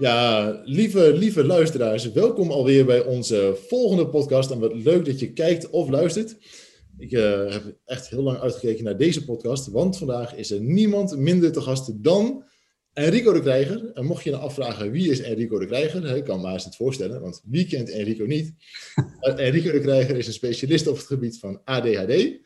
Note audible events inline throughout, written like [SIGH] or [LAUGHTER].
Ja, lieve, lieve luisteraars, welkom alweer bij onze volgende podcast. En wat leuk dat je kijkt of luistert. Ik uh, heb echt heel lang uitgekeken naar deze podcast, want vandaag is er niemand minder te gast dan Enrico de Krijger. En mocht je nou afvragen wie is Enrico de Krijger, ik kan me haast het voorstellen, want wie kent Enrico niet? [LAUGHS] Enrico de Krijger is een specialist op het gebied van ADHD.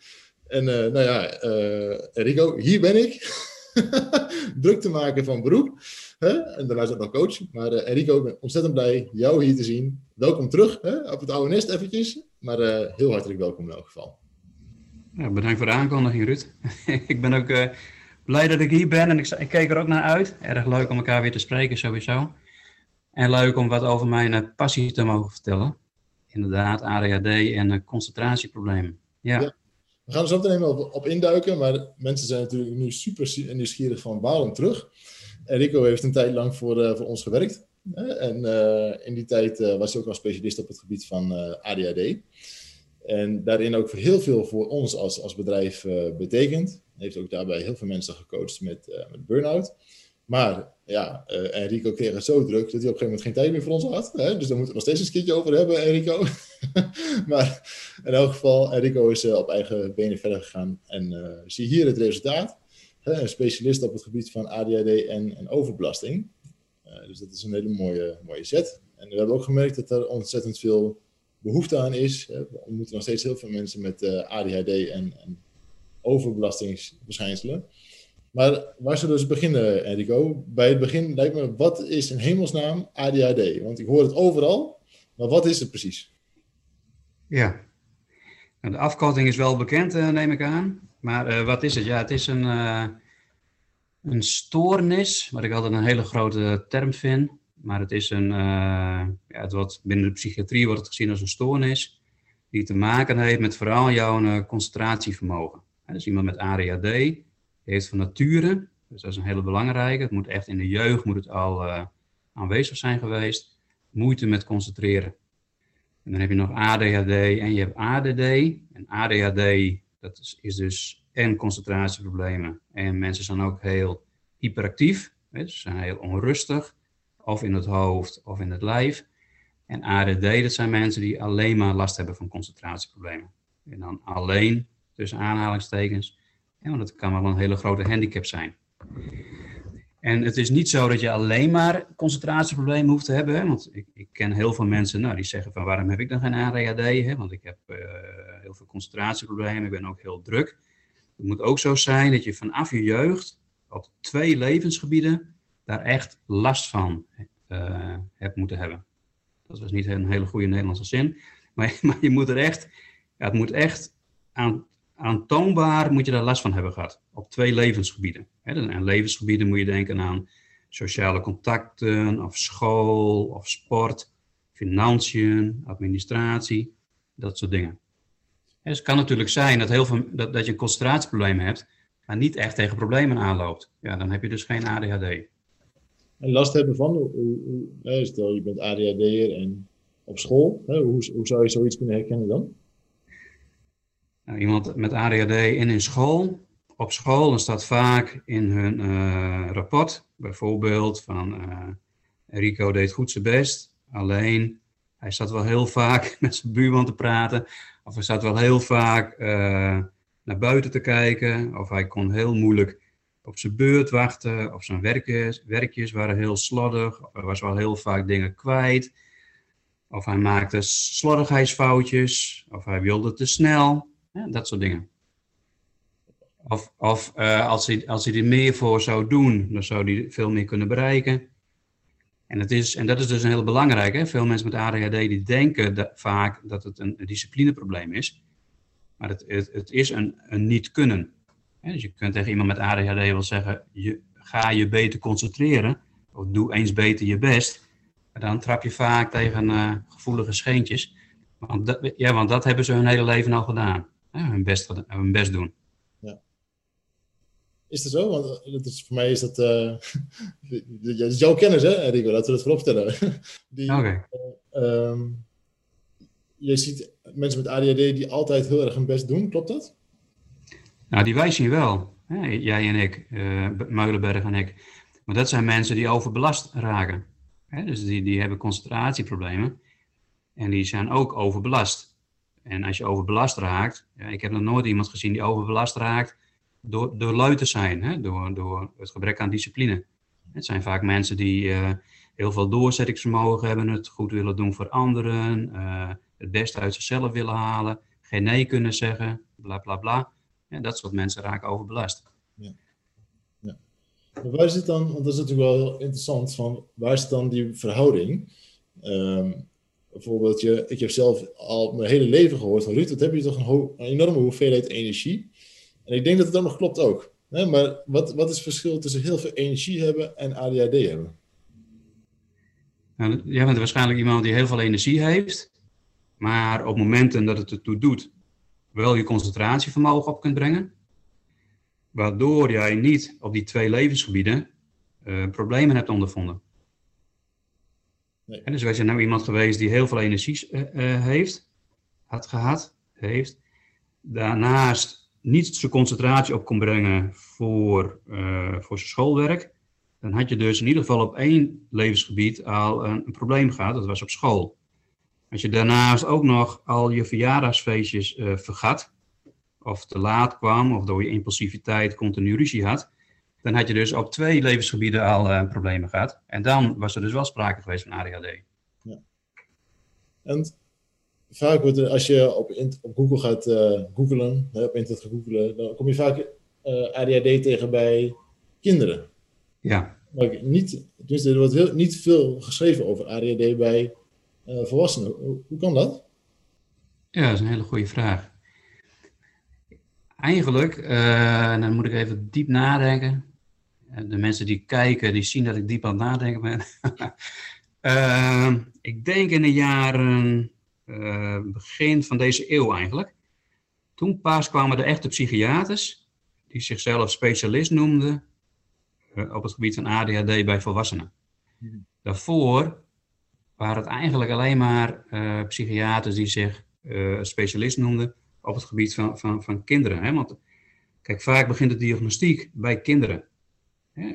En uh, nou ja, uh, Enrico, hier ben ik. [LAUGHS] Druk te maken van beroep. En daarna is ook nog coach. Maar uh, Enrico, ik ben ontzettend blij jou hier te zien. Welkom terug hè? op het oude nest eventjes. Maar uh, heel hartelijk welkom in elk geval. Ja, bedankt voor de aankondiging, Ruud. [LAUGHS] ik ben ook uh, blij dat ik hier ben en ik, ik kijk er ook naar uit. Erg leuk om elkaar weer te spreken, sowieso. En leuk om wat over mijn passie te mogen vertellen. Inderdaad, ADHD en concentratieproblemen. Ja. ja. We gaan er zo meteen op, op induiken, maar mensen zijn natuurlijk nu super nieuwsgierig van waarom terug. Enrico heeft een tijd lang voor, uh, voor ons gewerkt. en uh, in die tijd uh, was hij ook al specialist op het gebied van ADHD. En daarin ook heel veel voor ons als, als bedrijf betekend. Heeft ook daarbij heel veel mensen gecoacht met, met burn-out. Maar ja, Enrico kreeg het zo druk dat hij op een gegeven moment geen tijd meer voor ons had. Hè? Dus daar moeten we nog steeds een keertje over hebben, Enrico. [LAUGHS] maar in elk geval, Enrico is op eigen benen verder gegaan. En zie hier het resultaat een specialist op het gebied van ADHD en, en overbelasting. Uh, dus dat is een hele mooie, mooie set. En we hebben ook gemerkt dat er ontzettend veel behoefte aan is. We ontmoeten nog steeds heel veel mensen met eh, ADHD en, en overbelastingsverschijnselen. Maar waar zullen we dus beginnen, Enrico? Bij het begin lijkt me, wat is in hemelsnaam ADHD? Want ik hoor het overal, maar wat is het precies? Ja, nou, de afkorting is wel bekend, uh, neem ik aan. Maar uh, wat is het? Ja, het is een, uh, een stoornis, wat ik altijd een hele grote term vind. Maar het is een, uh, ja, het wordt, binnen de psychiatrie wordt het gezien als een stoornis. Die te maken heeft met vooral jouw concentratievermogen. dus iemand met ADHD heeft van nature, dus dat is een hele belangrijke. Het moet echt in de jeugd moet het al aanwezig zijn geweest. Moeite met concentreren. En dan heb je nog ADHD en je hebt ADD. En ADHD dat is, is dus en concentratieproblemen. En mensen zijn ook heel hyperactief. Hè, dus ze zijn heel onrustig. Of in het hoofd of in het lijf. En ADD, dat zijn mensen die alleen maar last hebben van concentratieproblemen. En dan alleen, tussen aanhalingstekens. Ja, want dat kan wel een hele grote handicap zijn. En het is niet zo dat je alleen maar concentratieproblemen hoeft te hebben. Hè? Want ik, ik, ken heel veel mensen nou, die zeggen van waarom heb ik dan geen ADHD? Hè? Want ik heb uh, heel concentratieproblemen, ik ben ook heel druk. Het moet ook zo zijn dat je vanaf je jeugd op twee levensgebieden daar echt last van uh, hebt moeten hebben. Dat was niet een hele goede Nederlandse zin. [LAUGHS] Maar, maar je moet er echt, ja, het moet echt aan, aantoonbaar moet je daar last van hebben gehad. Op twee levensgebieden. En levensgebieden moet je denken aan sociale contacten, of school, of sport, financiën, administratie, dat soort dingen. Dus het kan natuurlijk zijn dat, heel veel, dat, dat je een concentratieprobleem hebt, maar niet echt tegen problemen aanloopt. Ja, dan heb je dus geen ADHD. En last hebben van, hoe, hoe, stel je bent ADHD'er en op school, hoe, hoe zou je zoiets kunnen herkennen dan? Nou, iemand met ADHD in een school, op school, dan staat vaak in hun uh, rapport, bijvoorbeeld van uh, Rico deed goed zijn best, alleen hij zat wel heel vaak [LAUGHS] met zijn buurman te praten, of hij zat wel heel vaak uh, naar buiten te kijken, of hij kon heel moeilijk op zijn beurt wachten, of zijn werkjes, werkjes waren heel slordig, of hij was wel heel vaak dingen kwijt, of hij maakte slordigheidsfoutjes, of hij wilde te snel. Dat soort dingen. Of, of uh, als, hij, als hij er meer voor zou doen, dan zou hij veel meer kunnen bereiken. En, het is, en dat is dus een heel belangrijk. Veel mensen met ADHD die denken vaak dat het een, disciplineprobleem is. Maar het, het, is een, een niet kunnen. Dus je kunt tegen iemand met ADHD wel zeggen, je, ga je beter concentreren. Of doe eens beter je best. dan trap je vaak tegen uh, gevoelige scheentjes. Want dat, ja, want dat hebben ze hun hele leven al gedaan. Best, hun best doen. Is dat zo? Want dat is, voor mij is dat... Uh, [LAUGHS] dat is jouw kennis, hè, Rico? Laten we dat voorop stellen. [LAUGHS] Oké. Uh, je ziet mensen met ADHD die altijd heel erg hun best doen, klopt dat? Nou, die wij zien wel. Hè? Jij en ik, uh, Meulenberg en ik. Maar dat zijn mensen die overbelast raken. Hè? Dus die, die hebben concentratieproblemen. En die zijn ook overbelast. En als je overbelast raakt, ja, ik heb nog nooit iemand gezien die overbelast raakt door, door lui te zijn, hè? Door, door het gebrek aan discipline. Het zijn vaak mensen die uh, heel veel doorzettingsvermogen hebben, het goed willen doen voor anderen, uh, het beste uit zichzelf willen halen, geen nee kunnen zeggen, bla bla bla. Ja, dat soort mensen raken overbelast. Ja. ja. Maar waar zit dan, want dat is natuurlijk wel heel interessant, van waar zit dan die verhouding? Um, bijvoorbeeld, je, ik heb zelf al mijn hele leven gehoord van Ruud, wat heb je toch een, enorme hoeveelheid energie. En ik denk dat het dan nog klopt ook. Hè? Maar wat, wat is het verschil tussen heel veel energie hebben en ADHD hebben? Nou, jij bent waarschijnlijk iemand die heel veel energie heeft, maar op momenten dat het ertoe doet, wel je concentratievermogen op kunt brengen. Waardoor jij niet op die twee levensgebieden uh, problemen hebt ondervonden. Nee. En dus wij zijn nou iemand geweest die heel veel energie uh, heeft, had gehad, heeft. Daarnaast niet zijn concentratie op kon brengen voor, uh, voor zijn schoolwerk. Dan had je dus in ieder geval op één levensgebied al een, een probleem gehad, dat was op school. Als je daarnaast ook nog al je verjaardagsfeestjes uh, vergat, of te laat kwam, of door je impulsiviteit continu ruzie had, dan had je dus op twee levensgebieden al uh, problemen gehad. En dan was er dus wel sprake geweest van ADHD. Ja. En vaak wordt er, als je op, op Google gaat uh, googlen, op internet gaat googlen, dan kom je vaak ADHD tegen bij kinderen. Ja. Maar niet, dus er wordt heel, niet veel geschreven over ADHD bij uh, volwassenen. Hoe, kan dat? Ja, dat is een hele goede vraag. Eigenlijk, dan moet ik even diep nadenken. Eh, de mensen die kijken, die zien dat ik diep aan het nadenken ben. [LAUGHS] ik denk in de jaren, uh, begin van deze eeuw eigenlijk. Toen pas kwamen de echte psychiaters, die zichzelf specialist noemden op het gebied van ADHD bij volwassenen. Hmm. Daarvoor waren het eigenlijk alleen maar uh, psychiaters die zich specialist noemden op het gebied van, van, van kinderen. Hè? Want kijk, vaak begint de diagnostiek bij kinderen. Hè?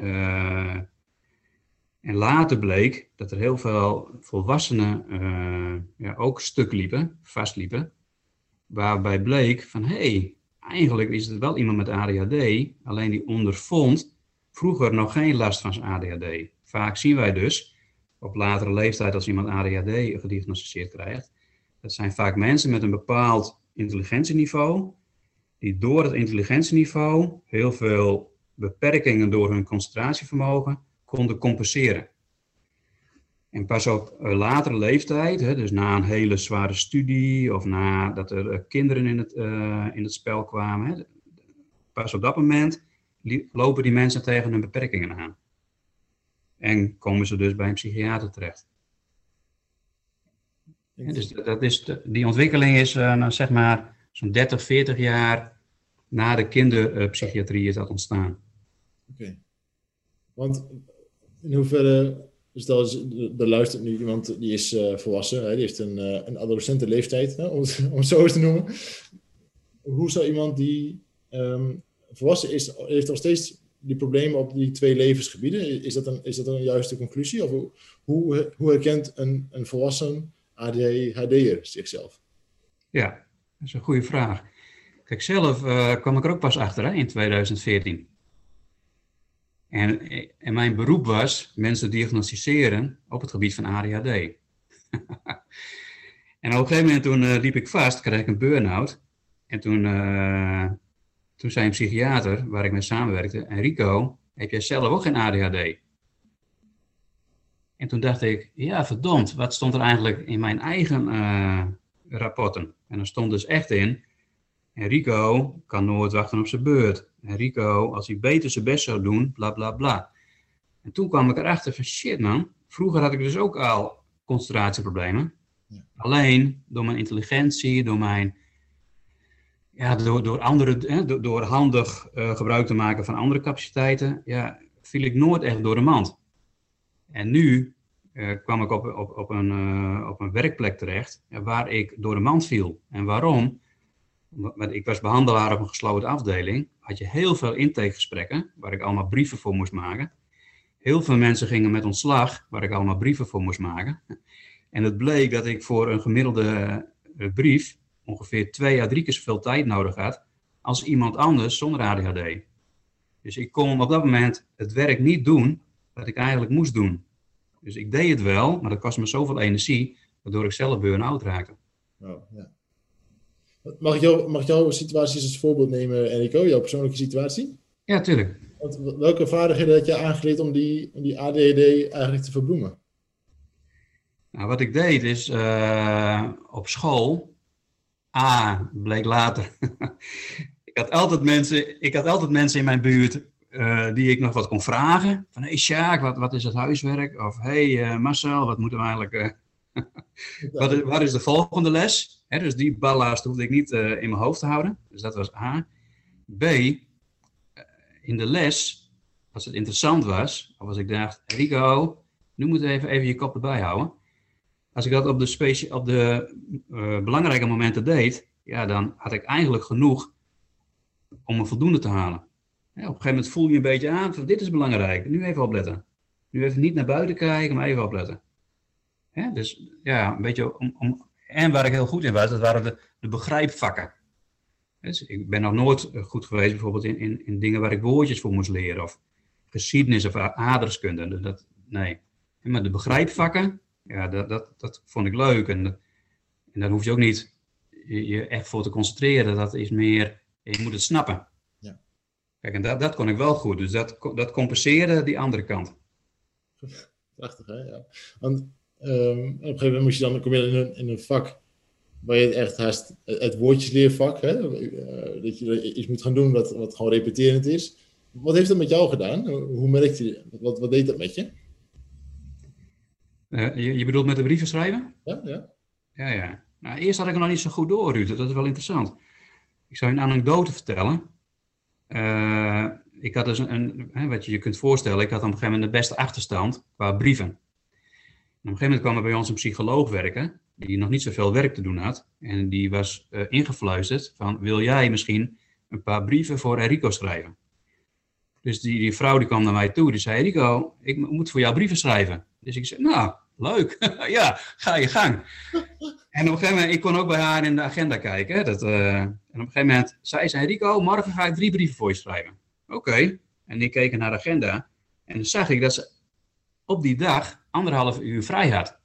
En later bleek dat er heel veel volwassenen ja, ook stuk liepen, vastliepen. Waarbij bleek van, hé, hey, eigenlijk is het wel iemand met ADHD, alleen die ondervond vroeger nog geen last van zijn ADHD. Vaak zien wij dus op latere leeftijd als iemand ADHD gediagnosticeerd krijgt. Dat zijn vaak mensen met een bepaald intelligentieniveau, die door het intelligentieniveau heel veel beperkingen door hun concentratievermogen konden compenseren. En pas op latere leeftijd, dus na een hele zware studie of nadat er eh, kinderen in het, uh, in het spel kwamen, pas op dat moment lopen die mensen tegen hun beperkingen aan. En komen ze dus bij een psychiater terecht. dus dat is die ontwikkeling is uh, nou, zeg maar zo'n 30, 40 jaar na de kinderpsychiatrie is dat ontstaan. Oké. Want in hoeverre, stel er luistert nu iemand die is uh, volwassen, hè, die heeft een, uh, een adolescente leeftijd, hè, om, het, [LAUGHS] om, zo eens te noemen. Hoe zou iemand die um, volwassen is, heeft nog steeds die problemen op die twee levensgebieden? Is dat een, is dat een juiste conclusie? Of hoe, hoe, herkent een, een volwassen ADHD'er zichzelf? Ja, dat is een goede vraag. Kijk, zelf uh, kwam ik er ook pas achter hè, in 2014. En, en mijn beroep was mensen diagnosticeren op het gebied van ADHD. [LAUGHS] en op een gegeven moment toen uh, liep ik vast, kreeg ik een burn-out. En toen uh, toen zei een psychiater waar ik mee samenwerkte, Enrico, heb jij zelf ook geen ADHD? En toen dacht ik, ja verdomd, wat stond er eigenlijk in mijn eigen uh, rapporten? En er stond dus echt in, Enrico kan nooit wachten op zijn beurt. Enrico, als hij beter zijn best zou doen, bla bla bla. En toen kwam ik erachter van shit man, vroeger had ik dus ook al concentratieproblemen. Alleen door mijn intelligentie, door mijn. Ja, door, door, andere, hè, door, door handig uh, gebruik te maken van andere capaciteiten, ja, viel ik nooit echt door de mand. En nu uh, kwam ik op, op, op, een, uh, op een werkplek terecht waar ik door de mand viel. En waarom? Want ik was behandelaar op een gesloten afdeling. Had je heel veel intakegesprekken, waar ik allemaal brieven voor moest maken. Heel veel mensen gingen met ontslag, waar ik allemaal brieven voor moest maken. En het bleek dat ik voor een gemiddelde uh, brief ongeveer twee à drie keer zoveel tijd nodig had als iemand anders zonder ADHD. Dus ik kon op dat moment het werk niet doen dat ik eigenlijk moest doen. Dus ik deed het wel, maar dat kost me zoveel energie, waardoor ik zelf burn-out raakte. Oh, ja. Mag ik, jou, mag ik jouw situatie als voorbeeld nemen, Enrico, jouw persoonlijke situatie? Ja, tuurlijk. Want welke vaardigheden had je aangeleerd om die, om die ADHD eigenlijk te verbloemen? Nou, wat ik deed is uh, op school. A, bleek later. [LAUGHS] ik, had altijd mensen, ik had altijd mensen in mijn buurt uh, die ik nog wat kon vragen. Van, hey Sjaak, wat, wat is het huiswerk? Of, hey uh, Marcel, wat moeten we eigenlijk... [LAUGHS] wat, is, wat is de volgende les? Dus die ballast hoefde ik niet in mijn hoofd te houden. Dus dat was A. B, in de les, als het interessant was, of als ik dacht, Rico, nu moeten we even, even je kop erbij houden als ik dat op de, specie, op de uh, belangrijke momenten deed, ja, dan had ik eigenlijk genoeg om een voldoende te halen. Op een gegeven moment voel je een beetje aan van dit is belangrijk, nu even opletten. Nu even niet naar buiten kijken, maar even opletten. Ja, dus ja, een beetje om, om, en waar ik heel goed in was, dat waren de, de begrijpvakken. Dus ik ben nog nooit goed geweest bijvoorbeeld in, in, in dingen waar ik woordjes voor moest leren, of geschiedenis of aardrijkskunde. Dat, nee. Maar de begrijpvakken, ja, dat, dat, dat vond ik leuk. En, en daar hoef je ook niet je, je echt voor te concentreren. Dat is meer, je moet het snappen. Ja. Kijk, en dat, dat kon ik wel goed. Dus dat, dat compenseerde die andere kant. Prachtig, hè? Ja. Want um, op een gegeven moment moest je dan, kom je in een, in een vak waar je echt haast het woordjesleervak, hè? Uh, dat je iets moet gaan doen wat, wat gewoon repeterend is. Wat heeft dat met jou gedaan? Hoe merkte je, wat, wat deed dat met je? Uh, je, je, bedoelt met de brieven schrijven? Ja, ja. Ja, ja. Nou, eerst had ik het nog niet zo goed door, Ruud. Dat is wel interessant. Ik zou je een anekdote vertellen. Uh, ik had dus een, een, wat je je kunt voorstellen, ik had op een gegeven moment de beste achterstand qua brieven. Een gegeven moment kwam er bij ons een psycholoog werken, die nog niet zoveel werk te doen had. En die was uh, ingefluisterd van, wil jij misschien een paar brieven voor Enrico schrijven? Dus die, die vrouw die kwam naar mij toe, die zei, Enrico, ik moet voor jou brieven schrijven. Dus ik zei, nou, leuk. [LAUGHS] ja, ga je gang. En op een gegeven moment, ik kon ook bij haar in de agenda kijken. Dat, uh, en op een gegeven moment zei ze, Rico, morgen ga ik drie brieven voor je schrijven. Oké. En ik keek naar de agenda. En dan zag ik dat ze op die dag anderhalf uur vrij had.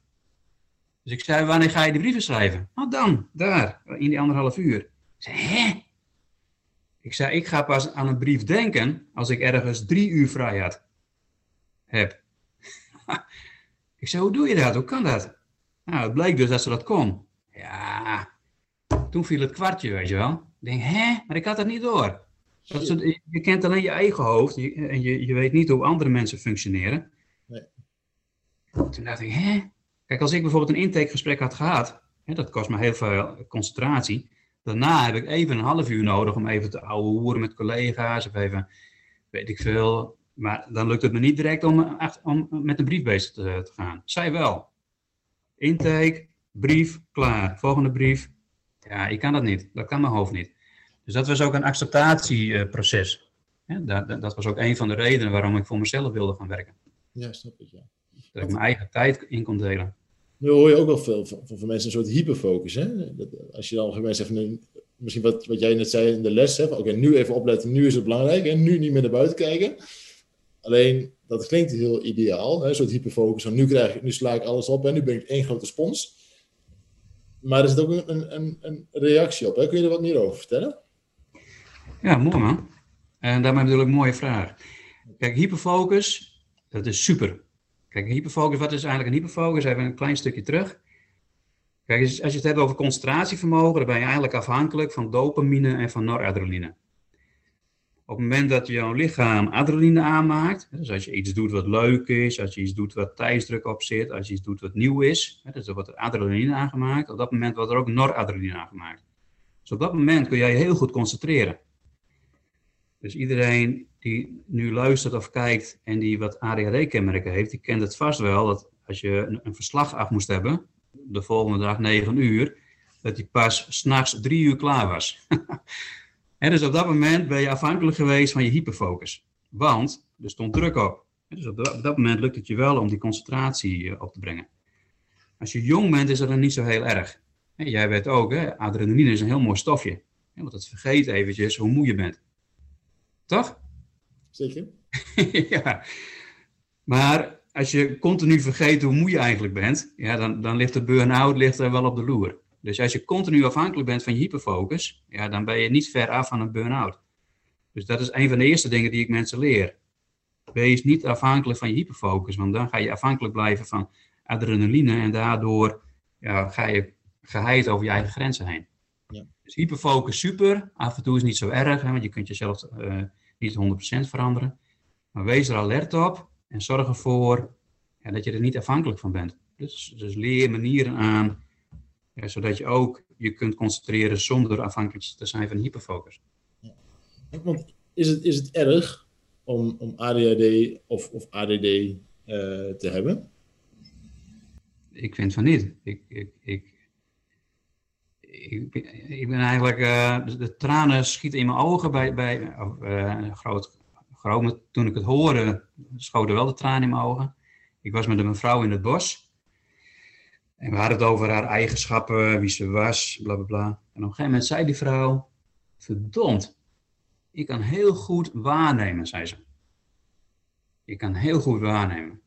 Dus ik zei, wanneer ga je die brieven schrijven? Nou dan, daar, in die anderhalf uur. Ik zei, hè? Ik zei, ik ga pas aan een brief denken als ik ergens drie uur vrij had. Heb. [LAUGHS] Ik zei, hoe doe je dat? Hoe kan dat? Nou, het bleek dus dat ze dat kon. Ja, toen viel het kwartje, weet je wel. Ik denk, hè? Maar ik had dat niet door. Dat je kent alleen je eigen hoofd en je, je weet niet hoe andere mensen functioneren. Toen dacht ik, hè? Kijk, als ik bijvoorbeeld een intakegesprek had gehad, hè, dat kost me heel veel concentratie. Daarna heb ik even een half uur nodig om even te ouwe hoeren met collega's of even, weet ik veel, maar dan lukt het me niet direct om, om met een brief bezig te, te, gaan. Zij wel. Intake, brief, klaar. Volgende brief. Ja, ik kan dat niet. Dat kan mijn hoofd niet. Dus dat was ook een acceptatieproces. Dat, dat, was ook een van de redenen waarom ik voor mezelf wilde gaan werken. Ja, snap ik, ja. Dat ik mijn eigen tijd in kon delen. Nu hoor je ook wel veel van, van mensen een soort hyperfocus. Hè? Dat, als je dan mensen even, misschien wat, wat jij net zei in de les, oké, nu even opletten, nu is het belangrijk en nu niet meer naar buiten kijken. Alleen, dat klinkt heel ideaal, hè, een soort hyperfocus. Van nu, krijg ik, nu sla ik alles op en nu ben ik één grote spons. Maar er zit ook een, een, een reactie op. Hè? Kun je er wat meer over vertellen? Ja, mooi man. En daarmee bedoel ik een mooie vraag. Kijk, hyperfocus, dat is super. Kijk, hyperfocus, wat is eigenlijk een hyperfocus? Even een klein stukje terug. Kijk, als je het hebt over concentratievermogen, dan ben je eigenlijk afhankelijk van dopamine en van noradrenaline. Op het moment dat jouw lichaam adrenaline aanmaakt, dus als je iets doet wat leuk is, als je iets doet wat tijdsdruk op zit, als je iets doet wat nieuw is, dus er wordt adrenaline aangemaakt, op dat moment wordt er ook noradrenaline aangemaakt. Dus op dat moment kun jij je heel goed concentreren. Dus iedereen die nu luistert of kijkt en die wat ADHD-kenmerken heeft, die kent het vast wel dat als je een, verslag af moest hebben, de volgende dag 9 uur, dat die pas s'nachts drie uur klaar was. [LAUGHS] En dus op dat moment ben je afhankelijk geweest van je hyperfocus. Want er stond druk op. Dus op dat moment lukt het je wel om die concentratie eh, op te brengen. Als je jong bent, is dat dan niet zo heel erg. Jij weet ook, hè, adrenaline is een heel mooi stofje. Want het vergeet eventjes hoe moe je bent. Toch? Zeker. [LAUGHS] ja. Maar als je continu vergeet hoe moe je eigenlijk bent, ja, dan, dan ligt de burn-out er wel op de loer. Dus als je continu afhankelijk bent van je hyperfocus, ja, dan ben je niet ver af van een burn-out. Dus dat is een van de eerste dingen die ik mensen leer. Wees niet afhankelijk van je hyperfocus, want dan ga je afhankelijk blijven van adrenaline en daardoor ja, ga je geheid over je eigen grenzen heen. Ja. Dus hyperfocus super, af en toe is niet zo erg, hè, want je kunt jezelf uh, niet 100% veranderen. Maar wees er alert op en zorg ervoor ja, dat je er niet afhankelijk van bent. Dus, dus leer manieren aan ja, zodat je ook je kunt concentreren zonder afhankelijk te zijn van hyperfocus. Ja. Want is het, is het erg om, om ADHD of, of ADD uh, eh, te hebben? Ik vind van niet. Ik, ik, ik, ik, ik ben eigenlijk, uh, de, tranen schieten in mijn ogen bij, bij uh, groot, groot, toen ik het hoorde, schoten wel de tranen in mijn ogen. Ik was met een mevrouw in het bos en we hadden het over haar eigenschappen, wie ze was, bla bla bla. En op een gegeven moment zei die vrouw: Verdomd, ik kan heel goed waarnemen, zei ze. Ik kan heel goed waarnemen.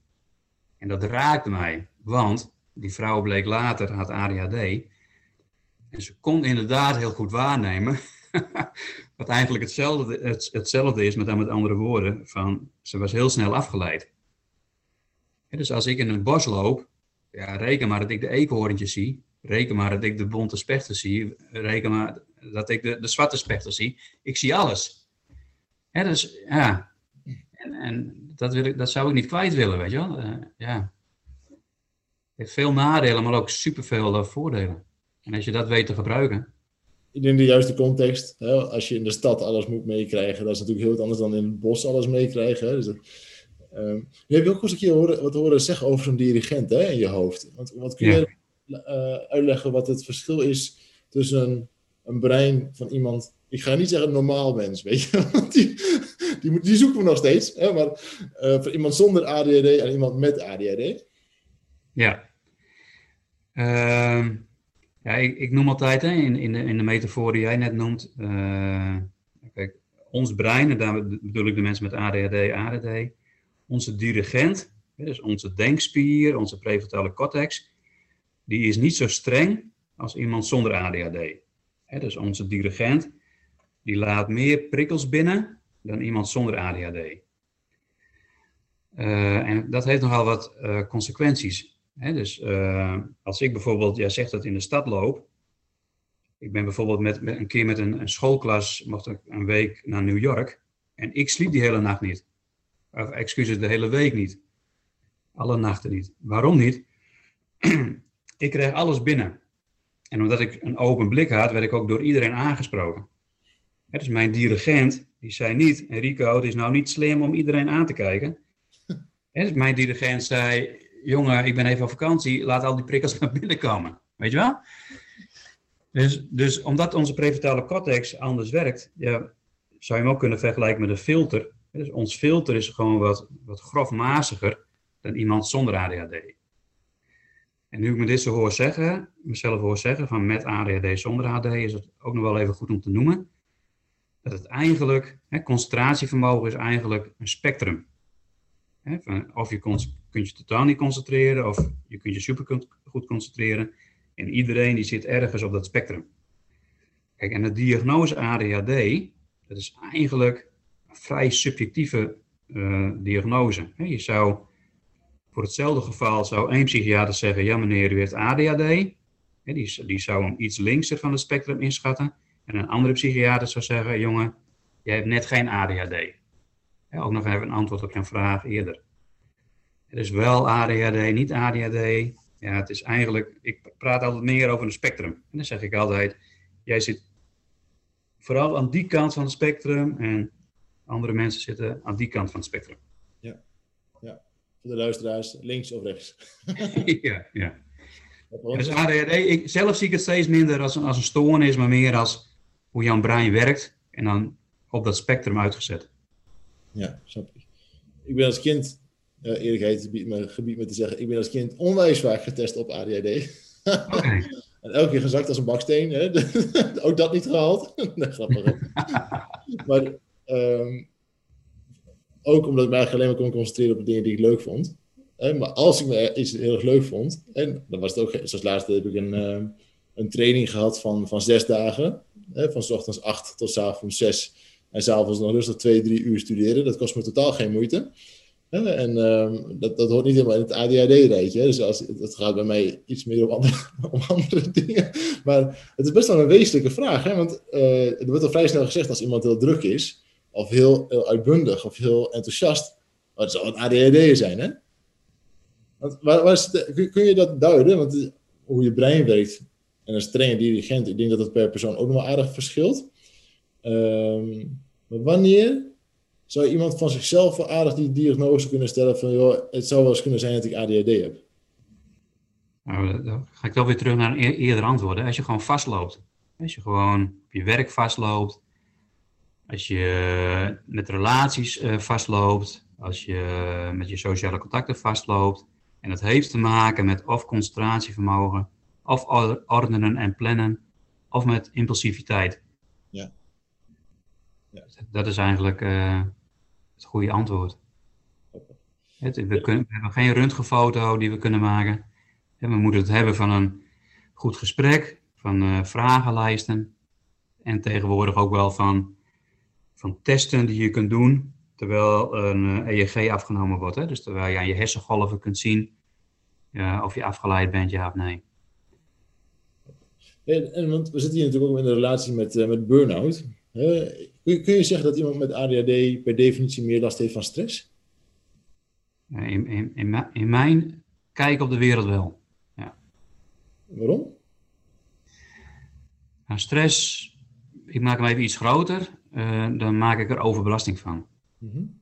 En dat raakte mij, want die vrouw bleek later, had ADHD. En ze kon inderdaad heel goed waarnemen. [LAUGHS] Wat eigenlijk hetzelfde, het, hetzelfde is, met dan met andere woorden. Van, ze was heel snel afgeleid. dus als ik in een bos loop ja, reken maar dat ik de eekhoorntjes zie. Reken maar dat ik de bonte spechten zie. Reken maar dat ik de, de zwarte spechten zie. Ik zie alles. Hè, dus ja. En, en dat, wil ik, dat zou ik niet kwijt willen, weet je wel. Uh, ja. Het heeft veel nadelen, maar ook superveel uh, voordelen. En als je dat weet te gebruiken. In de juiste context. Hè, als je in de stad alles moet meekrijgen, dat is natuurlijk heel wat anders dan in het bos alles meekrijgen. Hè. Dus dat, Uh, je hebt ook eens een keer horen, wat horen zeggen over zo'n dirigent hè, in je hoofd. Want, wat kun je uh, uitleggen wat het verschil is tussen een, een, brein van iemand, ik ga niet zeggen normaal mens, [LAUGHS] weet je, want die, die, die zoeken we nog steeds, hè, maar uh, voor iemand zonder ADHD en iemand met ADHD? Ja. Ehm, ja, ik, noem altijd hè, in, in, de, in de metafoor die jij net noemt, eh, kijk, ons brein, en daar bedoel ik de mensen met ADHD, ADD, onze dirigent, dus onze denkspier, onze prefrontale cortex, die is niet zo streng als iemand zonder ADHD. Dus onze dirigent, die laat meer prikkels binnen dan iemand zonder ADHD. Eh, en dat heeft nogal wat uh, consequenties. Dus uh, als ik bijvoorbeeld, jij zegt dat in de stad loop. Ik ben bijvoorbeeld met, met een keer met een, een, schoolklas, mocht ik een week naar New York. En ik sliep die hele nacht niet. Of excuses, de hele week niet. Alle nachten niet. Waarom niet? [CLEARS THROAT] ik kreeg alles binnen. En omdat ik een open blik had, werd ik ook door iedereen aangesproken. Is mijn dirigent, die zei niet, Enrico, het is nou niet slim om iedereen aan te kijken. [LAUGHS] Dus mijn dirigent zei, jongen, ik ben even op vakantie, laat al die prikkels [LAUGHS] naar binnen komen. Weet je wel? Dus, dus omdat onze prefrontale cortex anders werkt, ja, zou je hem ook kunnen vergelijken met een filter. Dus ons filter is gewoon wat, wat grofmaziger dan iemand zonder ADHD. En nu ik me dit zo hoor zeggen, mezelf hoor zeggen van met ADHD, zonder ADHD, is het ook nog wel even goed om te noemen. Dat het eigenlijk, hè, concentratievermogen is eigenlijk een spectrum. Hè, of je kunt, je totaal niet concentreren, of je kunt je super goed concentreren. En iedereen die zit ergens op dat spectrum. Kijk, en de diagnose ADHD, dat is eigenlijk vrij subjectieve uh, diagnose. Je zou voor hetzelfde geval zou één psychiater zeggen, ja meneer, u heeft ADHD. Die, die zou hem iets linkser van het spectrum inschatten. En een andere psychiater zou zeggen, jongen, jij hebt net geen ADHD. Ook nog even een antwoord op jouw vraag eerder. Er is wel ADHD, niet ADHD. Ja, het is eigenlijk, ik praat altijd meer over een spectrum. En dan zeg ik altijd, jij zit vooral aan die kant van het spectrum en andere mensen zitten aan die kant van het spectrum. Ja, ja. voor de luisteraars, links of rechts. [LAUGHS] [LAUGHS] ja, ja. Dus ADHD, ik, zelf zie ik het steeds minder als een, als een stoornis, maar meer als hoe jouw brein werkt en dan op dat spectrum uitgezet. Ja, snap ik. Ik ben als kind, uh, eerlijkheid gebied me, gebied me te zeggen, ik ben als kind onwijs vaak getest op ADHD. Okay. [LAUGHS] en elke keer gezakt als een baksteen. Hè? [LAUGHS] Ook dat niet gehaald. [LAUGHS] nee, grappig. maar um, ook omdat ik me eigenlijk alleen maar kon concentreren op de dingen die ik leuk vond. Maar als ik me iets heel erg leuk vond, en dan was het ook, zoals laatst heb ik een, ehm, een training gehad van, van zes dagen. Van s ochtends acht tot s avonds zes. En s'avonds nog rustig twee, drie uur studeren. Dat kost me totaal geen moeite. En uh, dat, dat hoort niet helemaal in het ADHD-rijtje. Dus als, het gaat bij mij iets meer om andere, [LAUGHS] om andere dingen. Maar het is best wel een wezenlijke vraag. Hè? Want uh, er wordt al vrij snel gezegd als iemand heel druk is, of heel, heel uitbundig, of heel enthousiast. Wat zal het ADHD zijn, hè? Waar, kun je dat duiden? Want hoe je brein werkt en een strenge dirigent, ik denk dat dat per persoon ook nog wel aardig verschilt. Maar wanneer zou iemand van zichzelf wel aardig die diagnose kunnen stellen van, joh, het zou wel eens kunnen zijn dat ik ADHD heb? Nou, dan ga ik wel weer terug naar een eerder antwoord. Als je gewoon vastloopt, als je gewoon op je werk vastloopt, als je met relaties uh, vastloopt, als je met je sociale contacten vastloopt, en dat heeft te maken met of concentratievermogen, of ordenen en plannen, of met impulsiviteit. Ja. Dat is eigenlijk uh, het goede antwoord. Het, we, kunnen, we, hebben geen röntgenfoto die we kunnen maken. We moeten het hebben van een goed gesprek, van uh, vragenlijsten. En tegenwoordig ook wel van, van testen die je kunt doen terwijl een EEG eh, afgenomen wordt. Hè? Dus terwijl je aan je hersengolven kunt zien of je afgeleid bent, ja of nee. En, en, want we zitten hier natuurlijk ook in een relatie met, uh, met burn-out. Kun, kun, je zeggen dat iemand met ADHD per definitie meer last heeft van stress? In, in, in, in mijn kijk op de wereld wel. Ja. Waarom? Nou, stress, ik maak hem even iets groter, uh, dan maak ik er overbelasting van. Mm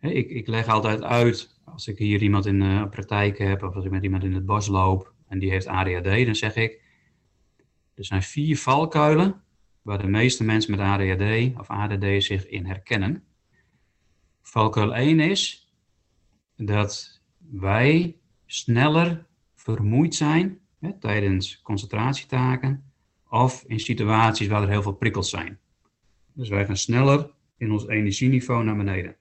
ik, ik leg altijd uit, als ik hier iemand in de praktijk heb of als ik met iemand in het bos loop en die heeft ADHD, dan zeg ik, er zijn vier valkuilen waar de meeste mensen met ADHD of ADD zich in herkennen. Valkuil 1 is dat wij sneller vermoeid zijn hè, tijdens concentratietaken of in situaties waar er heel veel prikkels zijn. Dus wij gaan sneller in ons energieniveau naar beneden.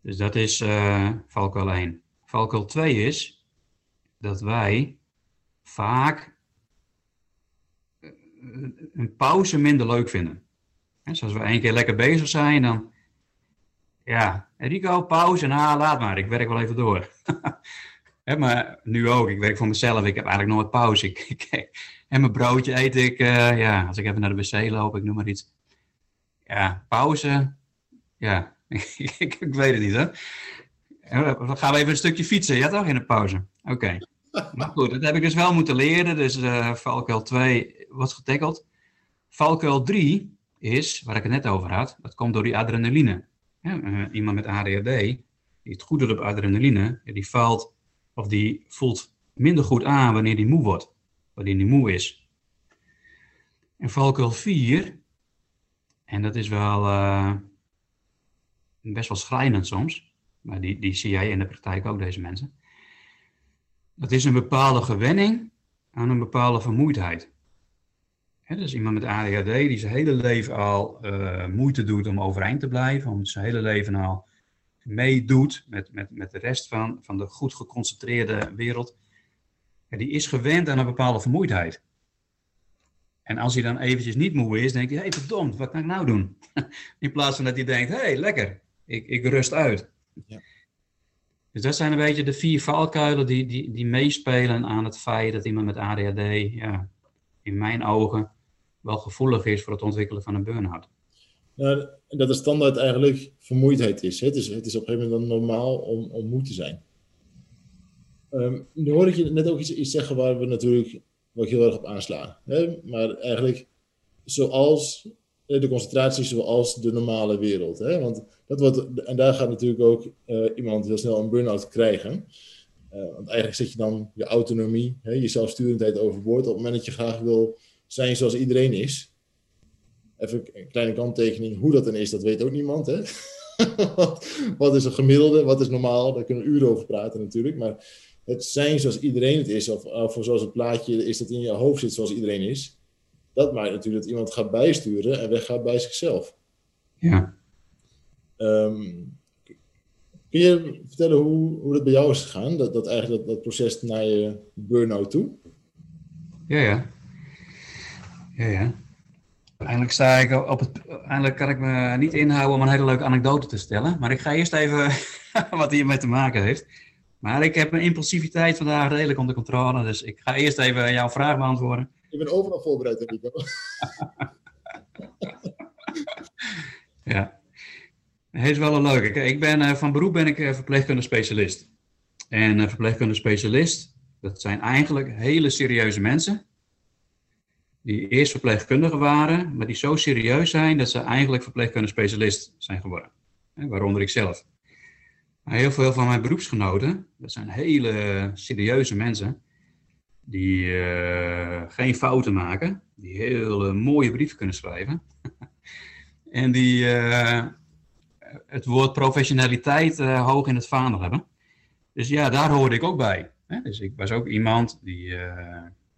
Dus dat is uh, valkuil 1. Valkuil 2 is dat wij vaak een pauze minder leuk vinden. En zoals we één keer lekker bezig zijn, dan ja, Rico, pauze, nou laat maar, ik werk wel even door. [LAUGHS] maar nu ook, ik werk voor mezelf, ik heb eigenlijk nooit pauze. Ik, [LAUGHS] en mijn broodje eet ik, uh, ja, als ik even naar de wc loop, ik noem maar iets. Ja, pauze, ja, [LAUGHS] ik, ik, weet het niet, hè. Dan gaan we even een stukje fietsen, ja toch, in de pauze? Oké. Maar goed, dat heb ik dus wel moeten leren. Dus uh, valkuil 2 wordt getackeld. Valkuil 3 is, waar ik het net over had, dat komt door die adrenaline. Uh, iemand met ADHD, die het goed doet op adrenaline, die valt of die voelt minder goed aan wanneer die moe wordt. Wanneer die moe is. En valkuil 4, en dat is wel... Uh, best wel schrijnend soms. Maar die, die zie jij in de praktijk ook, deze mensen. Dat is een bepaalde gewenning aan een bepaalde vermoeidheid. He, dus iemand met ADHD die zijn hele leven al uh, moeite doet om overeind te blijven, om zijn hele leven al meedoet met, met, met de rest van, van de goed geconcentreerde wereld. Ja, die is gewend aan een bepaalde vermoeidheid. En als hij dan eventjes niet moe is, denkt hij, hé hey, verdomd, wat kan ik nou doen? [LAUGHS] In plaats van dat hij denkt, hé hey, lekker, ik, ik rust uit. Ja. Dus dat zijn een beetje de vier valkuilen die, die, die meespelen aan het feit dat iemand met ADHD, ja, in mijn ogen, wel gevoelig is voor het ontwikkelen van een burn-out. Nou, dat de standaard eigenlijk vermoeidheid is. Het is, het is op een gegeven moment normaal om, om moe te zijn. Um, nu hoor ik je net ook iets, iets, zeggen waar we natuurlijk wel heel erg op aanslaan. Hè? Maar eigenlijk zoals de concentratie zoals de normale wereld. Hè? Want dat wordt, en daar gaat natuurlijk ook uh, iemand heel snel een burn-out krijgen. Uh, want eigenlijk zet je dan je autonomie, hè, je zelfsturendheid overboord. Op het moment dat je graag wil zijn zoals iedereen is. Even een kleine kanttekening. Hoe dat dan is, dat weet ook niemand. Hè? [LAUGHS] wat, wat, is een gemiddelde? Wat is normaal? Daar kunnen we uren over praten natuurlijk. Maar het zijn zoals iedereen het is, of, of zoals het plaatje is dat in je hoofd zit zoals iedereen is. Dat maakt natuurlijk dat iemand gaat bijsturen en weggaat bij zichzelf. Ja. Um, kun je vertellen hoe, hoe dat bij jou is gegaan? Dat, dat eigenlijk dat, dat proces naar je burn-out toe? Ja, ja. Ja, ja. Eindelijk, sta ik op het, eindelijk kan ik me niet inhouden om een hele leuke anekdote te stellen. Maar ik ga eerst even [LAUGHS] wat hiermee te maken heeft. Maar ik heb mijn impulsiviteit vandaag redelijk onder controle. Dus ik ga eerst even jouw vraag beantwoorden. Ik ben overal voorbereid, Rico. [LAUGHS] ja. Het is wel een leuke. Ik ben, uh, van beroep ben ik uh, verpleegkundig specialist. En uh, verpleegkundig specialist, dat zijn eigenlijk hele serieuze mensen. Die eerst verpleegkundigen waren, maar die zo serieus zijn dat ze eigenlijk verpleegkundig specialist zijn geworden. Waaronder ik zelf. Maar heel veel van mijn beroepsgenoten, dat zijn hele serieuze mensen, die geen fouten maken, die heel mooie brieven kunnen schrijven. [LAUGHS] en die het woord professionaliteit uh, hoog in het vaandel hebben. Dus ja, daar hoorde ik ook bij. Hè? Dus ik was ook iemand die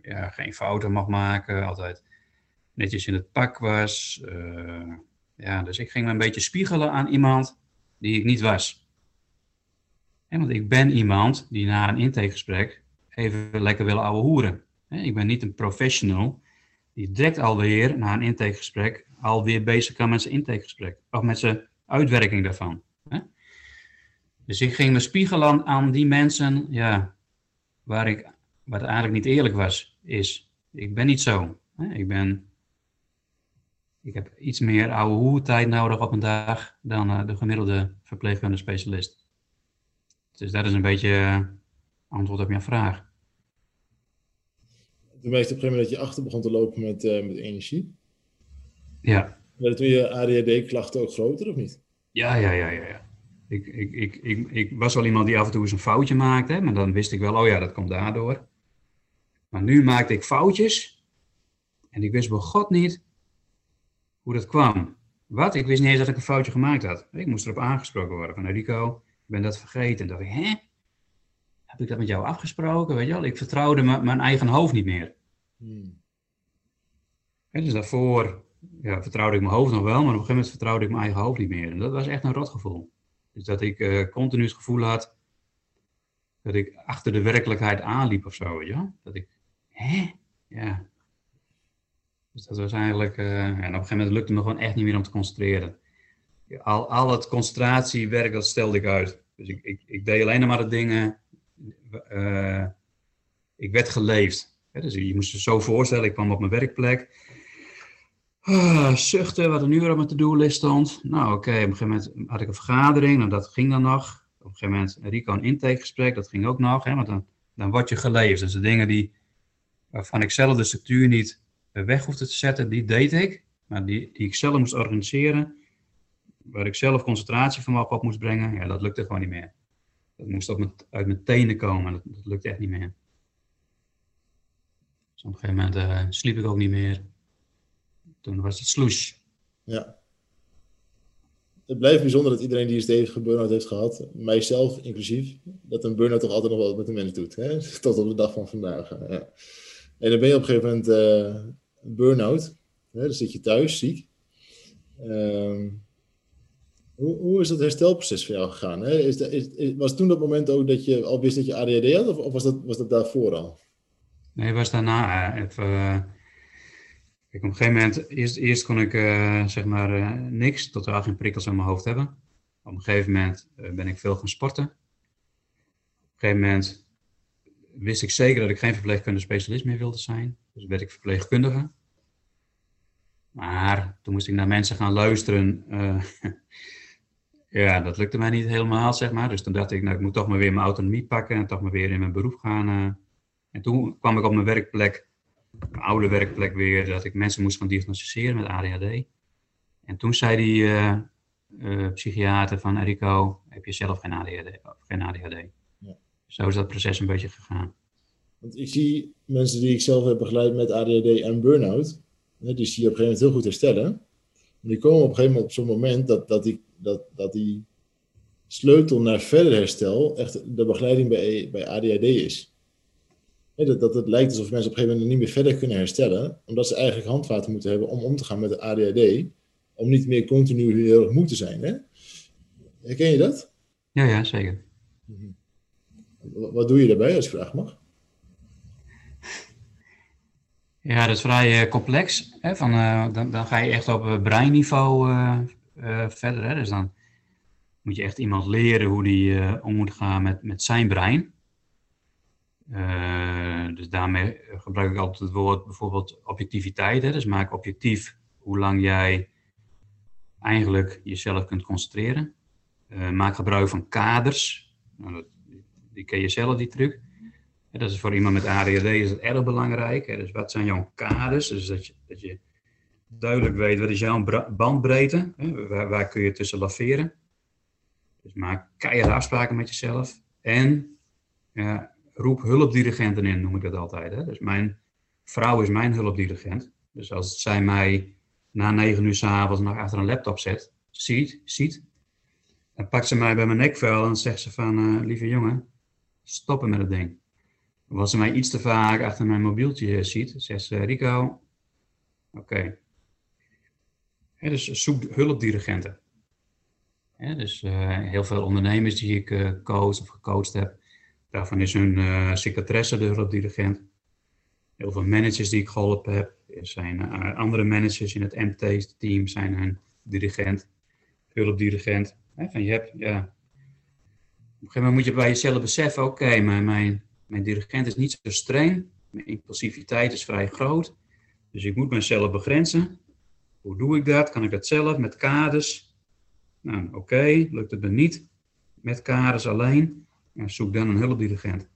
ja, geen fouten mag maken, altijd netjes in het pak was. Uh, ja, dus ik ging me een beetje spiegelen aan iemand die ik niet was. En want ik ben iemand die na een intakegesprek even lekker wil ouwe hoeren. Ik ben niet een professional die direct alweer na een intakegesprek alweer bezig kan met zijn intakegesprek. Of met zijn uitwerking daarvan. Dus ik ging me spiegelen aan die mensen, ja, waar ik, wat eigenlijk niet eerlijk was, is, ik ben niet zo. Hè? Ik ben, ik heb iets meer oude hoertijd nodig op een dag dan uh, de gemiddelde verpleegkundige specialist. Dus dat is een beetje uh, antwoord op jouw vraag. Toen merkte op een gegeven moment dat je achter begon te lopen met, uh, met energie. Ja. Werden toen je ADHD-klachten ook groter of niet? Ja, ja, ja, ja. ja. Ik, ik, ik, ik, ik was wel iemand die af en toe eens een foutje maakte, maar dan wist ik wel, oh ja, dat komt daardoor. Maar nu maakte ik foutjes en ik wist bij God niet hoe dat kwam. Wat? Ik wist niet eens dat ik een foutje gemaakt had. Ik moest erop aangesproken worden van Rico, ik ben dat vergeten. En dacht ik, hè? Heb ik dat met jou afgesproken? Weet je wel? Ik vertrouwde mijn eigen hoofd niet meer. Hmm. En dus daarvoor ja, vertrouwde ik mijn hoofd nog wel, maar op een gegeven moment vertrouwde ik mijn eigen hoofd niet meer. En dat was echt een rotgevoel. Dus dat ik uh, continu het gevoel had dat ik achter de werkelijkheid aanliep of zo, ja? Dat ik, hè? Ja. Dus dat was eigenlijk, uh, en op een gegeven moment lukte het me gewoon echt niet meer om te concentreren. Al, al het concentratiewerk, dat stelde ik uit. Dus ik, ik, ik deed alleen maar de dingen, uh, ik werd geleefd. Dus je moest je zo voorstellen, ik kwam op mijn werkplek uh, zuchten wat er nu op mijn to-do-list stond. Nou, oké, op een gegeven moment had ik een vergadering, nou, dat ging dan nog. Op een gegeven moment Rico een intakegesprek, dat ging ook nog. Hè, want dan, dan word je geleefd. Dus de dingen die, waarvan ik zelf de structuur niet weg hoefde te zetten, die deed ik. Maar die, die ik zelf moest organiseren, waar ik zelf concentratie van op moest brengen, ja, dat lukte gewoon niet meer. Dat moest op uit mijn tenen komen, dat, dat lukte echt niet meer. Dus op een gegeven moment uh, sliep ik ook niet meer. Toen was het sloes. Ja. Het blijft bijzonder dat iedereen die een stevige burn-out heeft gehad, mijzelf inclusief, dat een burn-out toch altijd nog wel met de mens doet. Hè? [LAUGHS] Tot op de dag van vandaag. Ja. En dan ben je op een gegeven moment uh, burn-out. Dan zit je thuis, ziek. Uh, hoe, hoe, is dat herstelproces voor jou gegaan? Hè? Is, is, was toen dat moment ook dat je al wist dat je ADHD had, of, was, dat, was dat daarvoor al? Nee, was daarna even eh, Kijk, op een gegeven moment, eerst, eerst kon ik zeg maar niks, totaal geen prikkels in mijn hoofd hebben. Op een gegeven moment ben ik veel gaan sporten. Op een gegeven moment wist ik zeker dat ik geen verpleegkundige specialist meer wilde zijn. Dus werd ik verpleegkundige. Maar toen moest ik naar mensen gaan luisteren. eh, [LAUGHS] ja, dat lukte mij niet helemaal, zeg maar. Dus toen dacht ik, nou, ik moet toch maar weer mijn autonomie pakken en toch maar weer in mijn beroep gaan. eh. En toen kwam ik op mijn werkplek, mijn oude werkplek weer, dat ik mensen moest gaan diagnosticeren met ADHD. En toen zei die eh, psychiater van Rico, heb je zelf geen geen ADHD? Zo is dat proces een beetje gegaan. Want ik zie mensen die ik zelf heb begeleid met ADHD en burn-out, hè, die zie je op een gegeven moment heel goed herstellen. En die komen op een gegeven moment op zo'n moment dat, dat, die, dat, dat die sleutel naar verder herstel echt de begeleiding bij, bij ADHD is. Dat, dat het lijkt alsof mensen op een gegeven moment niet meer verder kunnen herstellen, omdat ze eigenlijk handvaten moeten hebben om om te gaan met de ADHD, om niet meer continu heel erg moe te zijn. Hè? Herken je dat? Ja, ja, zeker. Wat wat doe je daarbij, als vraag mag? Ja, dat is vrij eh, complex. Hè? Van, eh, dan, dan ga je echt op eh, breinniveau verder. Hè? Dus dan moet je echt iemand leren hoe die om moet gaan met, met zijn brein. Dus daarmee gebruik ik altijd het woord bijvoorbeeld objectiviteit. Hè? Dus maak objectief hoe lang jij eigenlijk jezelf kunt concentreren. Maak gebruik van kaders. Nou, die ken je zelf, die truc. Dat is voor iemand met ADHD is het erg belangrijk. Dus wat zijn jouw kaders? Dus dat je, dat je duidelijk weet wat is jouw bandbreedte. Hè? Waar, kun je tussen laveren. Dus maak keiharde afspraken met jezelf. En ja, roep hulpdirigenten in, noem ik dat altijd. Hè? Dus mijn vrouw is mijn hulpdirigent. Dus als zij mij na negen uur s'avonds nog achter een laptop zet, ziet, ziet, dan pakt ze mij bij mijn nekvel en zegt ze van, eh, lieve jongen, stoppen met het ding. Als ze mij iets te vaak achter mijn mobieltje ziet, zegt ze, Rico, oké. Dus zoek hulpdirigenten. Dus eh, heel veel ondernemers die ik eh, coach of gecoacht heb, daarvan is hun eh secretaresse de hulpdirigent. Heel veel managers die ik geholpen heb, zijn eh, andere managers in het MT-team zijn hun dirigent, hulpdirigent. Van je hebt, ja, een gegeven moment moet je bij jezelf beseffen, oké, mijn, mijn dirigent is niet zo streng, mijn impulsiviteit is vrij groot, dus ik moet mezelf begrenzen. Hoe doe ik dat? Kan ik dat zelf met kaders? Nou, oké, lukt het me niet met kaders alleen, zoek dan een hulpdirigent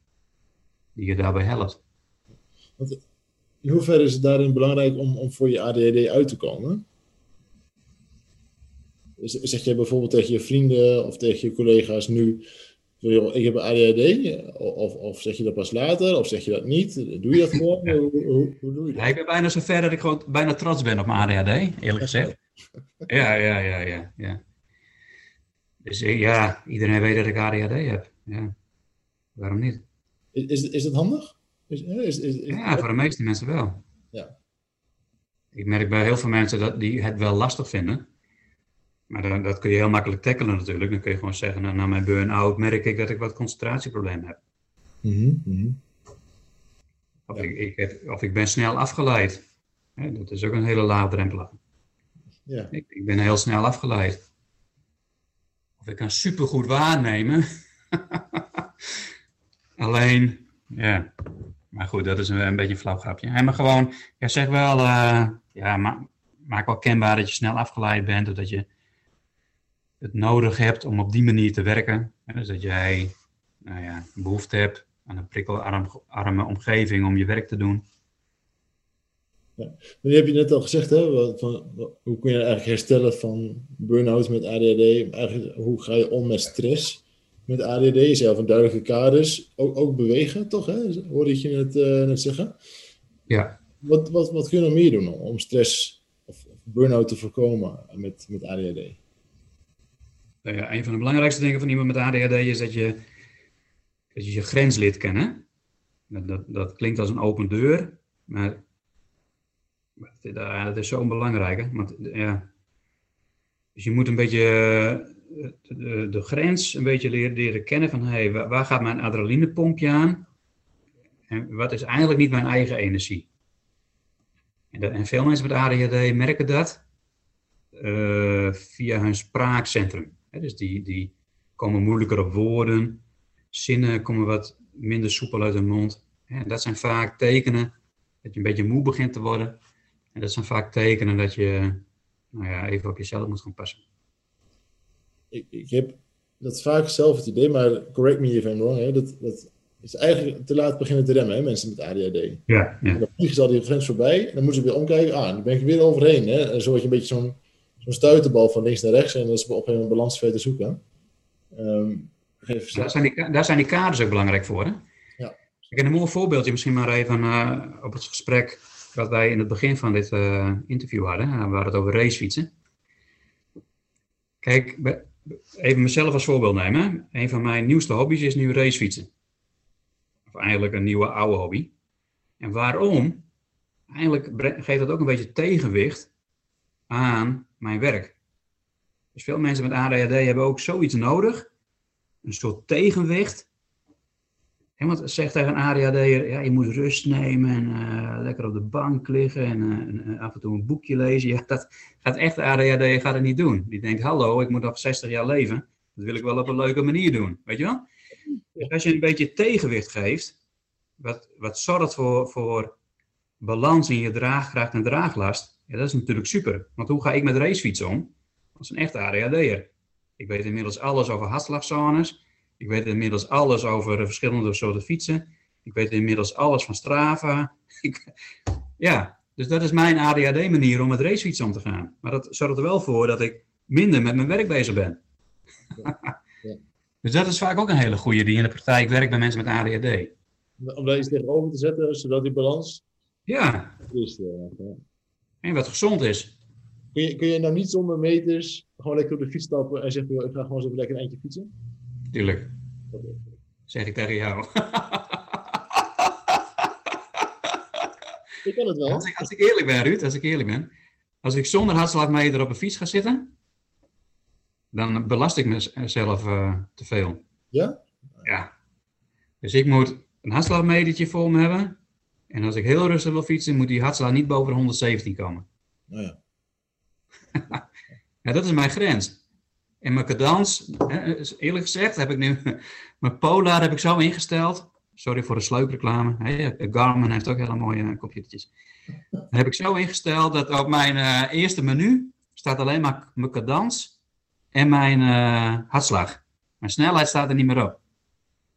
die je daarbij helpt. In hoeverre is het daarin belangrijk om, om voor je ADHD uit te komen? Zeg jij bijvoorbeeld tegen je vrienden of tegen je collega's nu, ik heb ADHD, of, of zeg je dat pas later, of zeg je dat niet? Doe je dat gewoon? Hoe, hoe, hoe doe je Ja, dat? ik ben bijna zover dat ik gewoon bijna trots ben op mijn ADHD, eerlijk gezegd. [LAUGHS] Ja, ja, ja, ja. ja. Dus eh, ja, iedereen weet dat ik ADHD heb. Ja. Waarom niet? Is, is, is dat handig? Is, is, is, is- Ja, voor de meeste mensen wel. Ja. Ik merk bij heel veel mensen dat die het wel lastig vinden. Maar dan, dat kun je heel makkelijk tackelen natuurlijk. Dan kun je gewoon zeggen, nou, na mijn burn-out merk ik dat ik wat concentratieproblemen heb. Mhm, mhm. Of, Ja. ik, ik heb, of ik ben snel afgeleid. Hè, dat is ook een hele laagdrempelige. Ja. Ik, ik ben heel snel afgeleid. Of ik kan supergoed waarnemen. [LAUGHS] Alleen, ja. Maar goed, dat is een, een beetje een flauw grapje. Hè, maar gewoon, ja, zeg wel, eh, ja, ma maak wel kenbaar dat je snel afgeleid bent. Of dat je het nodig hebt om op die manier te werken. Dus dat jij, nou ja, behoefte hebt aan een prikkelarme omgeving om je werk te doen. Nu heb je net al gezegd, hè, van, hoe kun je eigenlijk herstellen van burn-out met ADHD? Eigenlijk, hoe ga je om met stress met ADHD? Zei al van duidelijke kaders, ook, ook bewegen, toch? Hè? Hoorde ik je net, eh, net zeggen. Ja. Wat, wat, wat kun je nog meer doen om stress of, of burn-out te voorkomen met, met ADHD? Nou een van de belangrijkste dingen van iemand met ADHD is dat je dat je, je grens leert kennen. Dat, dat, dat klinkt als een open deur, maar, dat, is zo belangrijk. Hè? Want, ja, dus je moet een beetje eh, de, de grens een beetje leren, leren kennen van hey, waar, waar gaat mijn adrenalinepompje aan? En wat is eigenlijk niet mijn eigen energie? En, dat, en veel mensen met ADHD merken dat eh, via hun spraakcentrum. Hè, dus die, die komen moeilijker op woorden, zinnen komen wat minder soepel uit hun mond. Hè, en dat zijn vaak tekenen dat je een beetje moe begint te worden. En dat zijn vaak tekenen dat je nou ja, even op jezelf moet gaan passen. Ik, ik heb dat vaak zelf het idee, maar correct me if I'm wrong, hè, dat, dat is eigenlijk te laat beginnen te remmen, hè, mensen met ADHD. Ja, ja. Dan vliegen ze al die grens voorbij en dan moeten ze weer omkijken. Ah, dan ben ik weer overheen. Hè. En zo word je een beetje zo'n zo'n stuiterbal van links naar rechts en dat is op een balans verder zoeken. Ehm, Daar zijn, die, daar zijn die kaders ook belangrijk voor. Hè? Ja. Ik heb een mooi voorbeeldje misschien maar even eh, op het gesprek wat wij in het begin van dit eh, interview hadden. Uh, we hadden het over racefietsen. Kijk, even mezelf als voorbeeld nemen. Een van mijn nieuwste hobby's is nu racefietsen. Of eigenlijk een nieuwe oude hobby. En waarom? Eigenlijk geeft dat ook een beetje tegenwicht aan mijn werk. Dus veel mensen met ADHD hebben ook zoiets nodig. Een soort tegenwicht. Hè, want zeg tegen een ADHD'er, ja, je moet rust nemen en eh, lekker op de bank liggen en, eh, en, eh, af en toe een boekje lezen. Ja, dat gaat echt de ADHD gaat het niet doen. Die denkt, hallo, ik moet nog 60 jaar leven. Dat wil ik wel op een leuke manier doen. Weet je wel? Dus als je een beetje tegenwicht geeft, wat, wat zorgt voor, voor balans in je draagkracht en draaglast, ja, dat is natuurlijk super. Want hoe ga ik met racefietsen om? Als een echte ADHD'er. Ik weet inmiddels alles over hartslagzones. Ik weet inmiddels alles over de verschillende soorten fietsen. Ik weet inmiddels alles van Strava. [LAUGHS] Ik, ja, dus dat is mijn ADHD-manier om met racefietsen om te gaan. Maar dat zorgt er wel voor dat ik minder met mijn werk bezig ben. Ja. [LAUGHS] Dus dat is vaak ook een hele goede die in de praktijk werkt bij mensen met ADHD. Om daar iets tegenover te zetten, zodat die balans Ja, is. eh, ja. En wat gezond is. Kun je, kun je nou niet zonder meters gewoon lekker op de fiets stappen en zeggen, ik ga gewoon eens even lekker een eindje fietsen? Tuurlijk, zeg ik tegen jou. [LAUGHS] Ik kan het wel. Als ik, als ik eerlijk ben, Ruud, als ik eerlijk ben. Als ik zonder hartslagmeter op een fiets ga zitten, dan belast ik mezelf eh, te veel. Ja? Ja. Dus ik moet een hartslagmetertje voor me hebben. En als ik heel rustig wil fietsen, moet die hartslag niet boven de 117 komen. Nou ja. [LAUGHS] Ja, dat is mijn grens. En mijn cadans, eerlijk gezegd, heb ik nu [LAUGHS] mijn Polar heb ik zo ingesteld. Sorry voor de sleupreclame. Hè, Garmin heeft ook hele mooie eh, computertjes. Dat heb ik zo ingesteld dat op mijn eh, eerste menu staat alleen maar mijn cadans en mijn eh, hartslag. Mijn snelheid staat er niet meer op.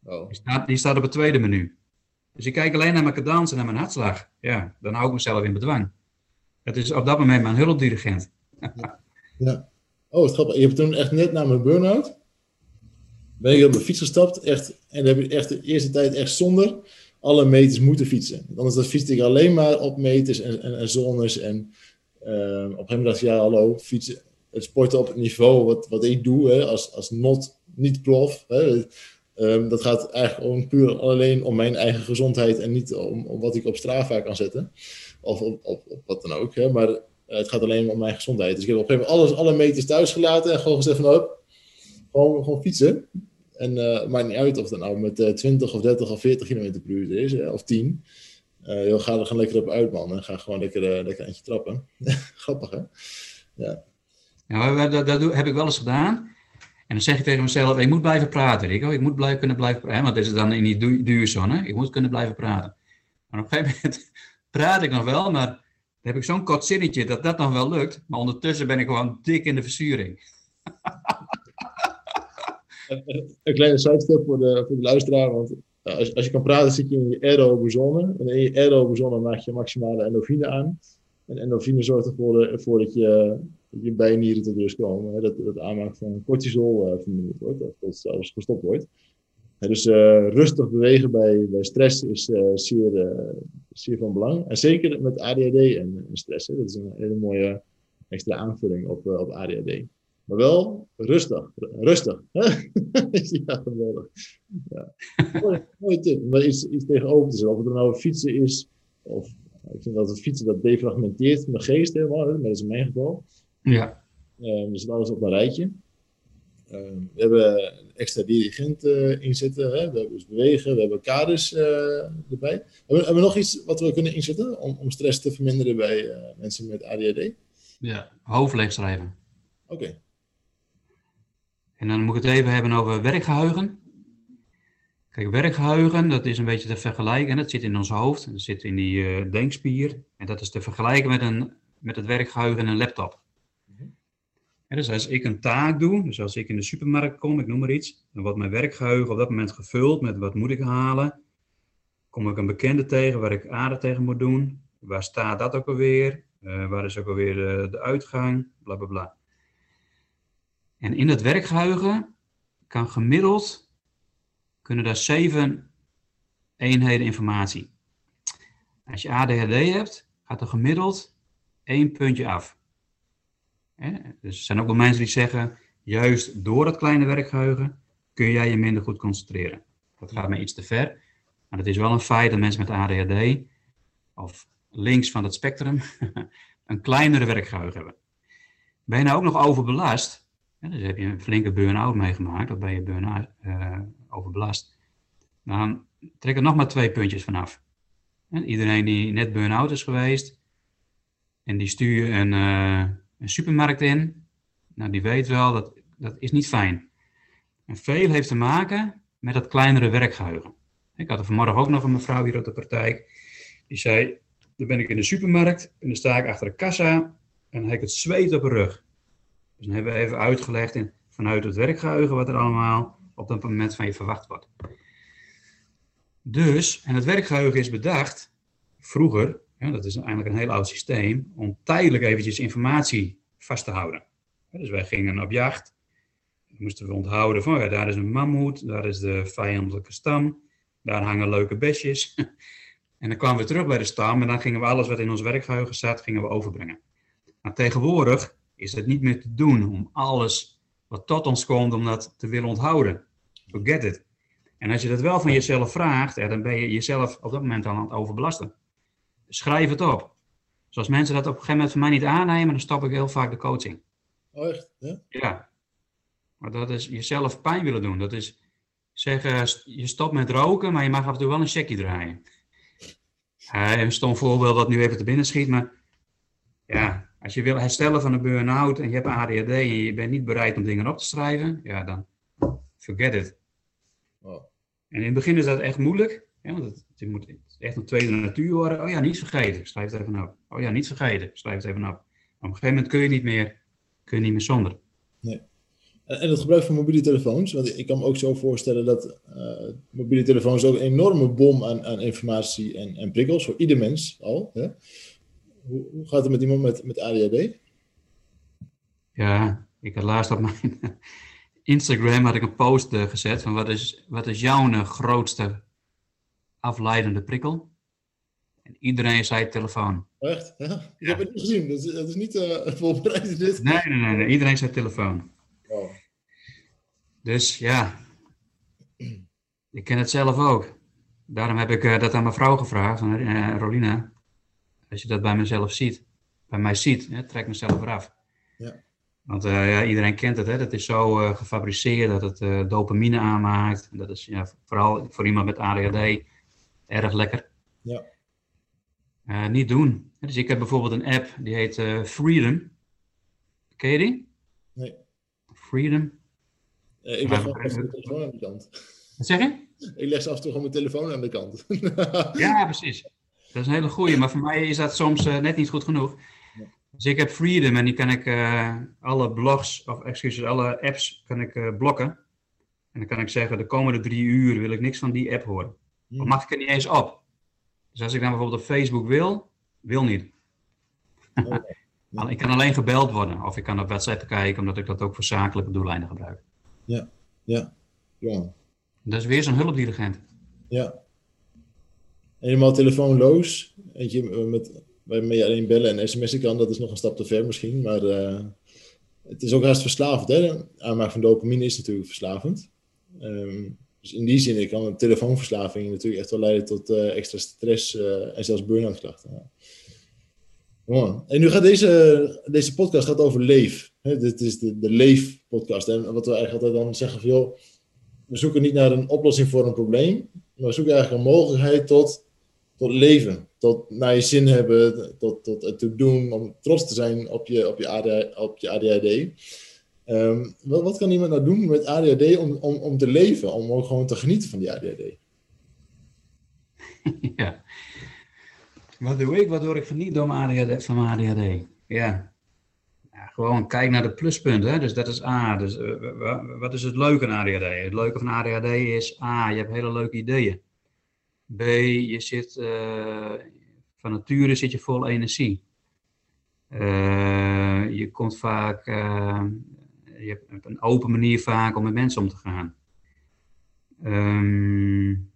Oh. Die staat, die staat op het tweede menu. Dus ik kijk alleen naar mijn cadans en naar mijn hartslag. Ja, dan hou ik mezelf in bedwang. Dat is op dat moment mijn hulpdirigent. [LAUGHS] Ja. Oh, grappig. Je hebt toen echt net na mijn burn-out, ben ik op mijn fiets gestapt. Echt, en dan heb ik echt de eerste tijd echt zonder alle meters moeten fietsen. Anders dan fietste ik alleen maar op meters en, en, en zones. En eh, op een ik, ja hallo, fietsen. Het sporten op het niveau wat, wat ik doe, hè, als, als not, niet prof. Hè, Ehm, dat gaat eigenlijk om, puur alleen om mijn eigen gezondheid en niet om, wat ik op Strava kan zetten. Of op, wat dan ook. Hè. Maar uh, het gaat alleen om mijn gezondheid. Dus ik heb op een gegeven moment alles, alle meters thuis gelaten en gewoon gezegd van, oh, gewoon, gewoon fietsen. En uh, het maakt niet uit of dat nou met uh, 20 of 30 of 40 km per uur is, of 10. Uh, ga er gewoon lekker op uit, man. En ga gewoon lekker, lekker eentje trappen. [LAUGHS] Grappig, hè? Ja. dat, heb ik wel eens gedaan. En dan zeg ik tegen mezelf, ik moet blijven praten, Rico. Ik moet blijven, kunnen blijven praten. Want dit is dan in die du duurzone. Ik moet kunnen blijven praten. Maar op een gegeven moment [LAUGHS] praat ik nog wel, maar dan heb ik zo'n kort zinnetje dat dat nog wel lukt. Maar ondertussen ben ik gewoon dik in de verzuring. [LAUGHS] Een kleine sidestep voor de, voor de luisteraar. Want als, als je kan praten, zit je in je aerobe zone. En in je aerobe zone maak je maximale endorfine aan. En endorfine zorgt ervoor, ervoor dat je je bijnieren tot rust komen. Dat het aanmaak van cortisol uh, verminderd wordt, of dat zelfs gestopt wordt. Dus uh, rustig bewegen bij, bij stress is uh, zeer, zeer van belang. En zeker met ADHD en, stress. Hè, dat is een hele mooie extra aanvulling op, op ADHD. Maar wel rustig. Rustig. [LAUGHS] ja, geweldig. Ja. tip. Om daar iets, iets tegenover te zetten. Of het nou fietsen is, of ik vind dat het fietsen dat defragmenteert mijn geest helemaal, maar dat is in mijn geval. Ja. Um, dus alles op een rijtje. Um, we hebben extra dirigent uh, inzetten. Hè? We hebben dus bewegen, we hebben kaders uh, erbij. Hebben, hebben, we nog iets wat we kunnen inzetten om, om stress te verminderen bij uh, mensen met ADHD? Ja, hoofdleeg schrijven. Oké. Okay. En dan moet ik het even hebben over werkgeheugen. Kijk, werkgeheugen, dat is een beetje te vergelijken. Dat zit in ons hoofd, dat zit in die denkspier. En dat is te vergelijken met, een, met het werkgeheugen in een laptop. Dus als ik een taak doe, dus als ik in de supermarkt kom, ik noem maar iets, dan wordt mijn werkgeheugen op dat moment gevuld met wat moet ik halen. Kom ik een bekende tegen waar ik aarde tegen moet doen. Waar staat dat ook alweer? Uh, waar is ook alweer de, uitgang? Bla bla bla. En in het werkgeheugen kan gemiddeld, kunnen daar zeven eenheden informatie. Als je ADHD hebt, gaat er gemiddeld één puntje af. Dus er zijn ook wel mensen die zeggen, juist door dat kleine werkgeheugen kun jij je minder goed concentreren. Dat gaat mij iets te ver. Maar het is wel een feit dat mensen met ADHD, of links van het spectrum, [LAUGHS] een kleinere werkgeheugen hebben. Ben je nou ook nog overbelast, dus heb je een flinke burn-out meegemaakt, of ben je burn uh, overbelast, dan trek er nog maar twee puntjes vanaf. Iedereen die net burn-out is geweest, en die stuur een, uh, een supermarkt in, nou die weet wel, dat, dat is niet fijn. En veel heeft te maken met dat kleinere werkgeheugen. Ik had er vanmorgen ook nog een mevrouw hier op de praktijk, die zei, dan ben ik in de supermarkt en dan sta ik achter de kassa en dan heb ik het zweet op de rug. Dus dan hebben we even uitgelegd in, vanuit het werkgeheugen wat er allemaal op dat moment van je verwacht wordt. Dus, en het werkgeheugen is bedacht, vroeger, ja, dat is eigenlijk een heel oud systeem, om tijdelijk eventjes informatie vast te houden. Dus wij gingen op jacht, moesten we onthouden van, ja, daar is een mammoet, daar is de vijandelijke stam, daar hangen leuke besjes. [LAUGHS] En dan kwamen we terug bij de stam en dan gingen we alles wat in ons werkgeheugen zat, gingen we overbrengen. Maar tegenwoordig is het niet meer te doen om alles wat tot ons komt, om dat te willen onthouden. Forget it. En als je dat wel van jezelf vraagt, dan ben je jezelf op dat moment al aan het overbelasten. Schrijf het op. Zoals mensen dat op een gegeven moment van mij niet aannemen, dan stop ik heel vaak de coaching. Oh, echt? Ja? Ja. Maar dat is jezelf pijn willen doen. Dat is zeggen, je stopt met roken, maar je mag af en toe wel een checkje draaien. Uh, een stom voorbeeld dat nu even te binnen schiet, maar ja, als je wil herstellen van een burn-out en je hebt ADHD en je bent niet bereid om dingen op te schrijven, ja, dan forget it. En in het begin is dat echt moeilijk, want het, het, moet echt een tweede natuur worden. Oh ja, niet vergeten, schrijf het even op. Oh ja, niet vergeten, schrijf het even op. op een gegeven moment kun je niet meer, kun je niet meer zonder. Nee. En het gebruik van mobiele telefoons, want ik kan me ook zo voorstellen dat uh, mobiele telefoons ook een enorme bom aan, aan informatie en, en prikkels voor ieder mens al. Hè? Hoe, hoe, gaat het met iemand met, met ADHD? Ja, ik had laatst op mijn [LAUGHS] Instagram had ik een post uh, gezet van wat is, wat is jouw grootste afleidende prikkel? En iedereen zei telefoon. Echt? Ja? Ik heb het niet gezien, dat is, dat is niet uh, voorbereid. Dit. Nee, nee, nee, nee, iedereen zei telefoon. Oh. Dus ja, ik ken het zelf ook. Daarom heb ik uh, dat aan mijn vrouw gevraagd, aan uh, Rolina. Als je dat bij mezelf ziet, bij mij ziet, hè, trek mezelf eraf. Ja. Want ja, iedereen kent het, hè? dat is zo gefabriceerd dat het dopamine aanmaakt. Dat is ja, vooral voor iemand met ADHD erg lekker. Ja. niet doen. Dus ik heb bijvoorbeeld een app die heet Freedom. Ken je die? Nee. Freedom. Uh, ik leg af en toe mijn telefoon aan de kant. Wat zeg je? Ik leg af en toe gewoon mijn telefoon aan de kant. [LAUGHS] ja, precies. Dat is een hele goeie, maar voor mij is dat soms net niet goed genoeg. Dus ik heb Freedom en die kan ik alle blogs, of excuses, alle apps kan ik blokken. En dan kan ik zeggen, de komende drie uur wil ik niks van die app horen. Of mag ik er niet eens op? Dus als ik dan bijvoorbeeld op Facebook wil, wil niet. Oh. [LAUGHS] Ik kan alleen gebeld worden of ik kan op WhatsApp kijken, omdat ik dat ook voor zakelijke doeleinden gebruik. Ja, ja. ja. Dat is weer zo'n hulpdirigent. Ja. Helemaal telefoonloos. Eentje eh, met, waarmee je alleen bellen en sms'en kan, dat is nog een stap te ver misschien. Maar uh, het is ook haast verslavend. Hè? Aanmaak van dopamine is natuurlijk verslavend. Um, dus in die zin kan een telefoonverslaving natuurlijk echt wel leiden tot uh, extra stress uh, en zelfs burn-out klachten. Ja. En nu gaat deze, deze podcast gaat over leef. dit is de, de leef-podcast. En wat we eigenlijk altijd dan zeggen van, joh, we zoeken niet naar een oplossing voor een probleem, maar we zoeken eigenlijk een mogelijkheid tot, tot leven. Tot naar je zin hebben, tot, tot het te doen, om trots te zijn op je, op je, AD, op je ADHD. Ehm, wat, kan iemand nou doen met ADHD om, om, om te leven, om ook gewoon te genieten van die ADHD? [LAUGHS] ja. Wat doe ik waardoor ik geniet door ADHD, van mijn ADHD? Ja. gewoon kijk naar de pluspunten. Hè? Dus dat is A. Dus, uh, wat is het leuke aan ADHD? Het leuke van ADHD is A. Je hebt hele leuke ideeën. B. Je zit uh, van nature zit je vol energie. Uh, je komt vaak je hebt een open manier vaak om met mensen om te gaan. Um,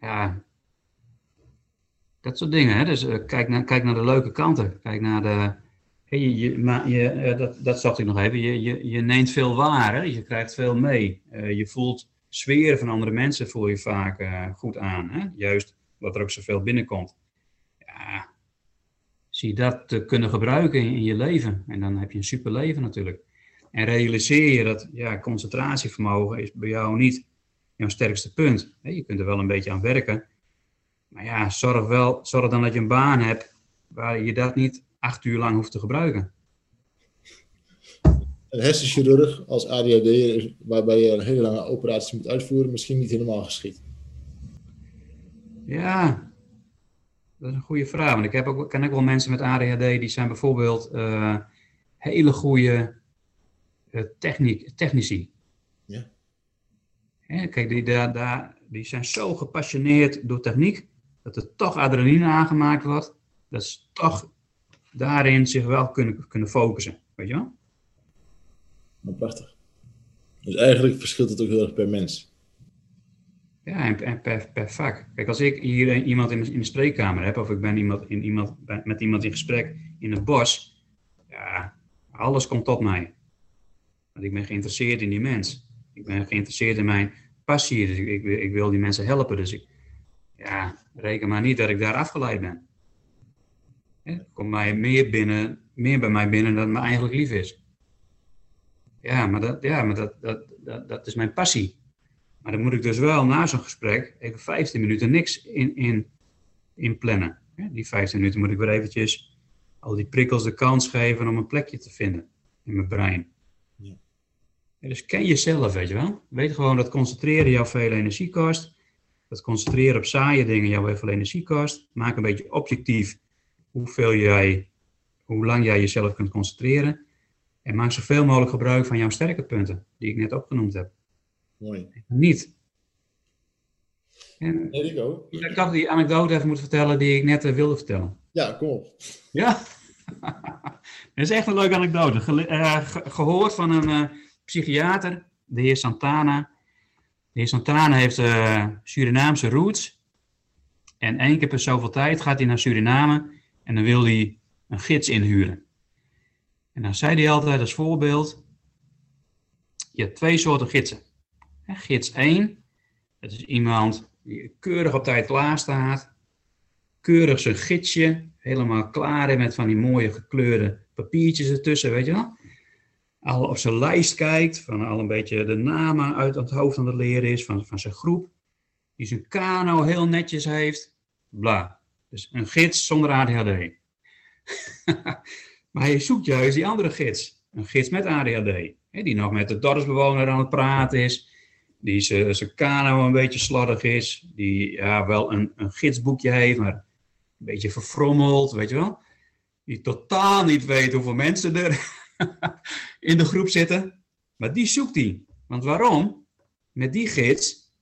ja, dat soort dingen. Hè? Dus uh, kijk, naar, kijk naar de leuke kanten. Kijk naar de. Hey, je, maar je, uh, dat, dat zag ik nog even. Je, je, je neemt veel waar. Hè? Je krijgt veel mee. Uh, je voelt sferen van andere mensen voel je vaak goed aan. Hè? Juist wat er ook zoveel binnenkomt. Ja, zie dat te kunnen gebruiken in je leven. En dan heb je een super leven natuurlijk. En realiseer je dat ja, concentratievermogen is bij jou niet jouw sterkste punt. Je kunt er wel een beetje aan werken. Maar ja, zorg, wel, zorg dan dat je een baan hebt waar je dat niet acht uur lang hoeft te gebruiken. Een hersenchirurg als ADHD, waarbij je een hele lange operatie moet uitvoeren, misschien niet helemaal geschikt. Ja, dat is een goede vraag. Want ik heb ook, ken ook wel mensen met ADHD die zijn bijvoorbeeld uh, hele goede techniek, technici. Ja. kijk, die, daar, daar, die zijn zo gepassioneerd door techniek, dat er toch adrenaline aangemaakt wordt, dat ze toch daarin zich wel kunnen, kunnen focussen. Weet je wel? Nou, prachtig. Dus eigenlijk verschilt het ook heel erg per mens. Ja, en, en per, per vak. Kijk, als ik hier iemand in, in de spreekkamer heb, of ik ben iemand, in, iemand, met iemand in gesprek in het bos, ja, alles komt tot mij. Want ik ben geïnteresseerd in die mens. Ik ben geïnteresseerd in mijn passie. Dus ik, ik, wil die mensen helpen. Dus ik, ja, reken maar niet dat ik daar afgeleid ben. Het komt mij meer, binnen, meer bij mij binnen dan me eigenlijk lief is. Ja, maar, dat, ja, maar dat, dat, dat is mijn passie. Maar dan moet ik dus wel na zo'n gesprek even 15 minuten niks in, in, in plannen. Die 15 minuten moet ik weer eventjes al die prikkels de kans geven om een plekje te vinden in mijn brein dus ken jezelf, weet je wel. Weet gewoon dat concentreren jou veel energie kost. Dat concentreren op saaie dingen jou heel veel energie kost. Maak een beetje objectief hoeveel jij, hoe lang jij jezelf kunt concentreren. En maak zoveel mogelijk gebruik van jouw sterke punten, die ik net opgenoemd heb. Mooi. Niet. En, ik dacht die anekdote even moeten vertellen die ik net uh, wilde vertellen. Ja, kom op. Ja? [LAUGHS] Dat is echt een leuke anekdote. Ge uh, gehoord van een... Uh, psychiater, de heer Santana. De heer Santana heeft uh, Surinaamse roots. En één keer per zoveel tijd gaat hij naar Suriname en dan wil hij een gids inhuren. En dan zei hij altijd als voorbeeld: je hebt twee soorten gidsen. Gids 1, dat is iemand die keurig op tijd klaar staat, keurig zijn gidsje, helemaal klaar is met van die mooie gekleurde papiertjes ertussen, weet je wel al op zijn lijst kijkt, van al een beetje de namen uit het hoofd aan het leren is, van, van zijn groep, die zijn kano heel netjes heeft, bla. Dus een gids zonder ADHD. [LAUGHS] maar hij zoekt juist die andere gids, een gids met ADHD, hè, die nog met de dorpsbewoner aan het praten is, die zijn kano een beetje slordig is, die ja, wel een, een gidsboekje heeft, maar een beetje verfrommeld, weet je wel. Die totaal niet weet hoeveel mensen er [LAUGHS] in de groep zitten. Maar die zoekt hij. Want waarom? Met die gids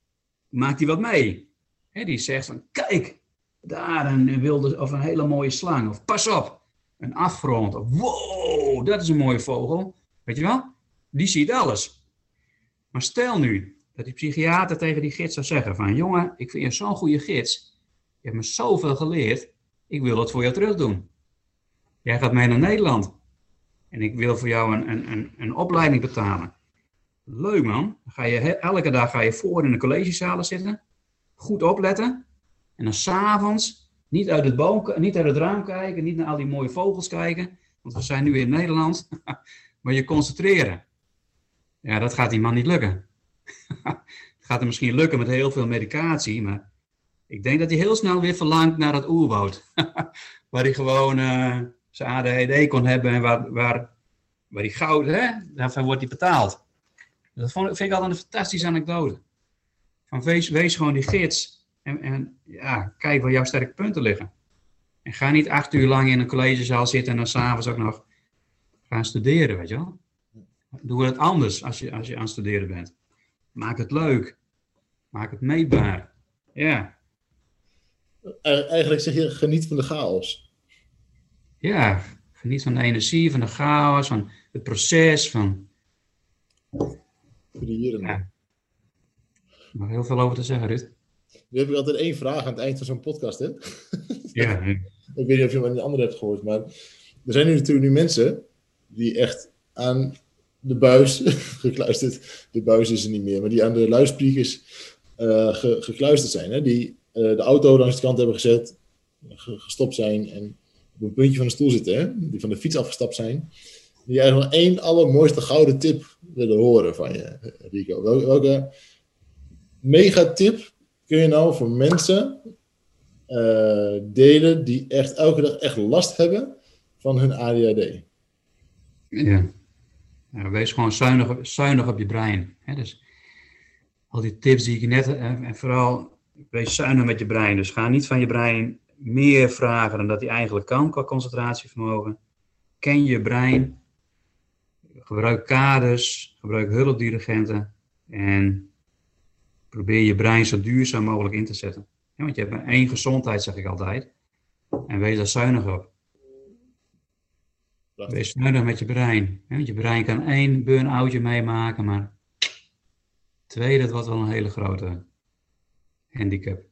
maakt hij wat mee. die zegt van, kijk, daar een wilde, of een hele mooie slang. Of pas op, een afgrond. Of wow, dat is een mooie vogel. Weet je wel? Die ziet alles. Maar stel nu dat die psychiater tegen die gids zou zeggen van, jongen, ik vind je zo'n goede gids. Je hebt me zoveel geleerd. Ik wil het voor jou terug doen. Jij gaat mee naar Nederland. En ik wil voor jou een, een, een, een opleiding betalen. Leuk man. Ga je, elke dag ga je voor in de collegezalen zitten. Goed opletten. En dan s'avonds niet uit het, boom, niet uit het raam kijken. Niet naar al die mooie vogels kijken. Want we zijn nu in Nederland. [LAUGHS] maar je concentreren. Ja, dat gaat die man niet lukken. [LAUGHS] het gaat hem misschien lukken met heel veel medicatie. Maar ik denk dat hij heel snel weer verlangt naar het oerwoud. [LAUGHS] waar hij gewoon... Uh, zijn ADHD kon hebben en waar, waar waar die goud, hè, daarvan wordt die betaald. Dat vond, vind ik altijd een fantastische anekdote. Van wees, wees gewoon die gids en, en ja, kijk waar jouw sterke punten liggen. En ga niet acht uur lang in een collegezaal zitten en dan s'avonds ook nog gaan studeren, weet je wel. Doe het anders als je, als je aan het studeren bent. Maak het leuk. Maak het meetbaar. Ja. Eigenlijk zeg je, geniet van de chaos. Ja, geniet van de energie, van de chaos, van het proces, van... Creëren. Ja. Er mag heel veel over te zeggen, Ruud. Nu heb ik altijd één vraag aan het eind van zo'n podcast, hè? Ja. [LAUGHS] ik weet niet of je een andere hebt gehoord, maar er zijn nu natuurlijk nu mensen die echt aan de buis [LAUGHS] gekluisterd, de buis is er niet meer, maar die aan de luidspreekers uh, gekluisterd zijn. Hè? Die uh, de auto langs de kant hebben gezet, gestopt zijn en op een puntje van de stoel zitten, hè? die van de fiets afgestapt zijn. Die eigenlijk nog één allermooiste gouden tip willen horen van je, Rico. Welke, welke mega tip kun je nou voor mensen uh, delen die echt elke dag echt last hebben van hun ADHD? Ja. wees gewoon zuinig, zuinig op je brein. Hè? Dus al die tips die ik net, en, en vooral wees zuinig met je brein. Dus ga niet van je brein meer vragen dan dat hij eigenlijk kan qua concentratievermogen. Ken je brein. Gebruik kaders, gebruik hulpdirigenten en probeer je brein zo duurzaam mogelijk in te zetten. Ja, want je hebt maar één gezondheid, zeg ik altijd. En wees daar zuinig op. Wees zuinig met je brein. Want je brein kan één burn-outje meemaken, maar twee, dat wordt wel een hele grote handicap.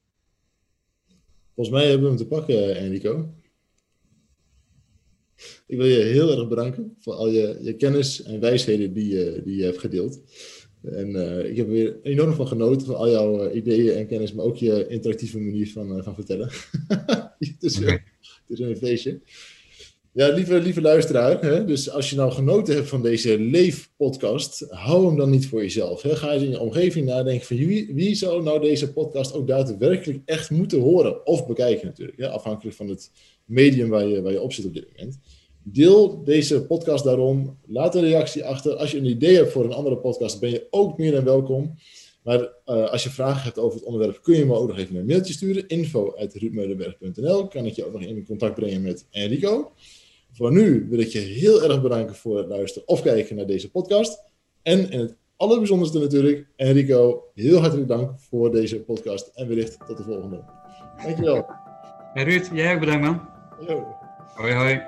Volgens mij hebben we hem te pakken, Enrico. Ik wil je heel erg bedanken voor al je, je kennis en wijsheden die je, die je hebt gedeeld. En uh, ik heb er weer enorm van genoten van al jouw uh, ideeën en kennis, maar ook je interactieve manier van, uh, van vertellen. [LAUGHS] het, is, okay. het is een feestje. Ja, lieve, lieve luisteraar, hè, dus als je nou genoten hebt van deze Leef-podcast, hou hem dan niet voor jezelf. Hè. Ga eens in je omgeving nadenken van wie, zou nou deze podcast ook daadwerkelijk echt moeten horen of bekijken natuurlijk. Afhankelijk van het medium waar je, waar je op zit op dit moment. Deel deze podcast daarom. Laat een reactie achter. Als je een idee hebt voor een andere podcast, ben je ook meer dan welkom. Maar uh, als je vragen hebt over het onderwerp, kun je me ook nog even een mailtje sturen. info.ruudmeulenberg.nl Kan ik je ook nog in contact brengen met Enrico. Voor nu wil ik je heel erg bedanken voor het luisteren of kijken naar deze podcast. En in het allerbijzonderste natuurlijk, Enrico, heel hartelijk dank voor deze podcast. En wellicht tot de volgende. Dankjewel. Hey Ruud, jij ook bedankt man. Yo. Hoi hoi.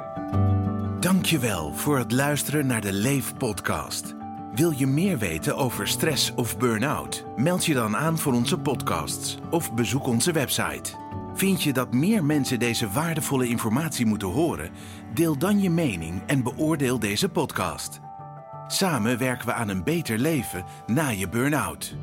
Dankjewel voor het luisteren naar de Leef podcast. Wil je meer weten over stress of burn-out? Meld je dan aan voor onze podcasts of bezoek onze website. Vind je dat meer mensen deze waardevolle informatie moeten horen? Deel dan je mening en beoordeel deze podcast. Samen werken we aan een beter leven na je burn-out.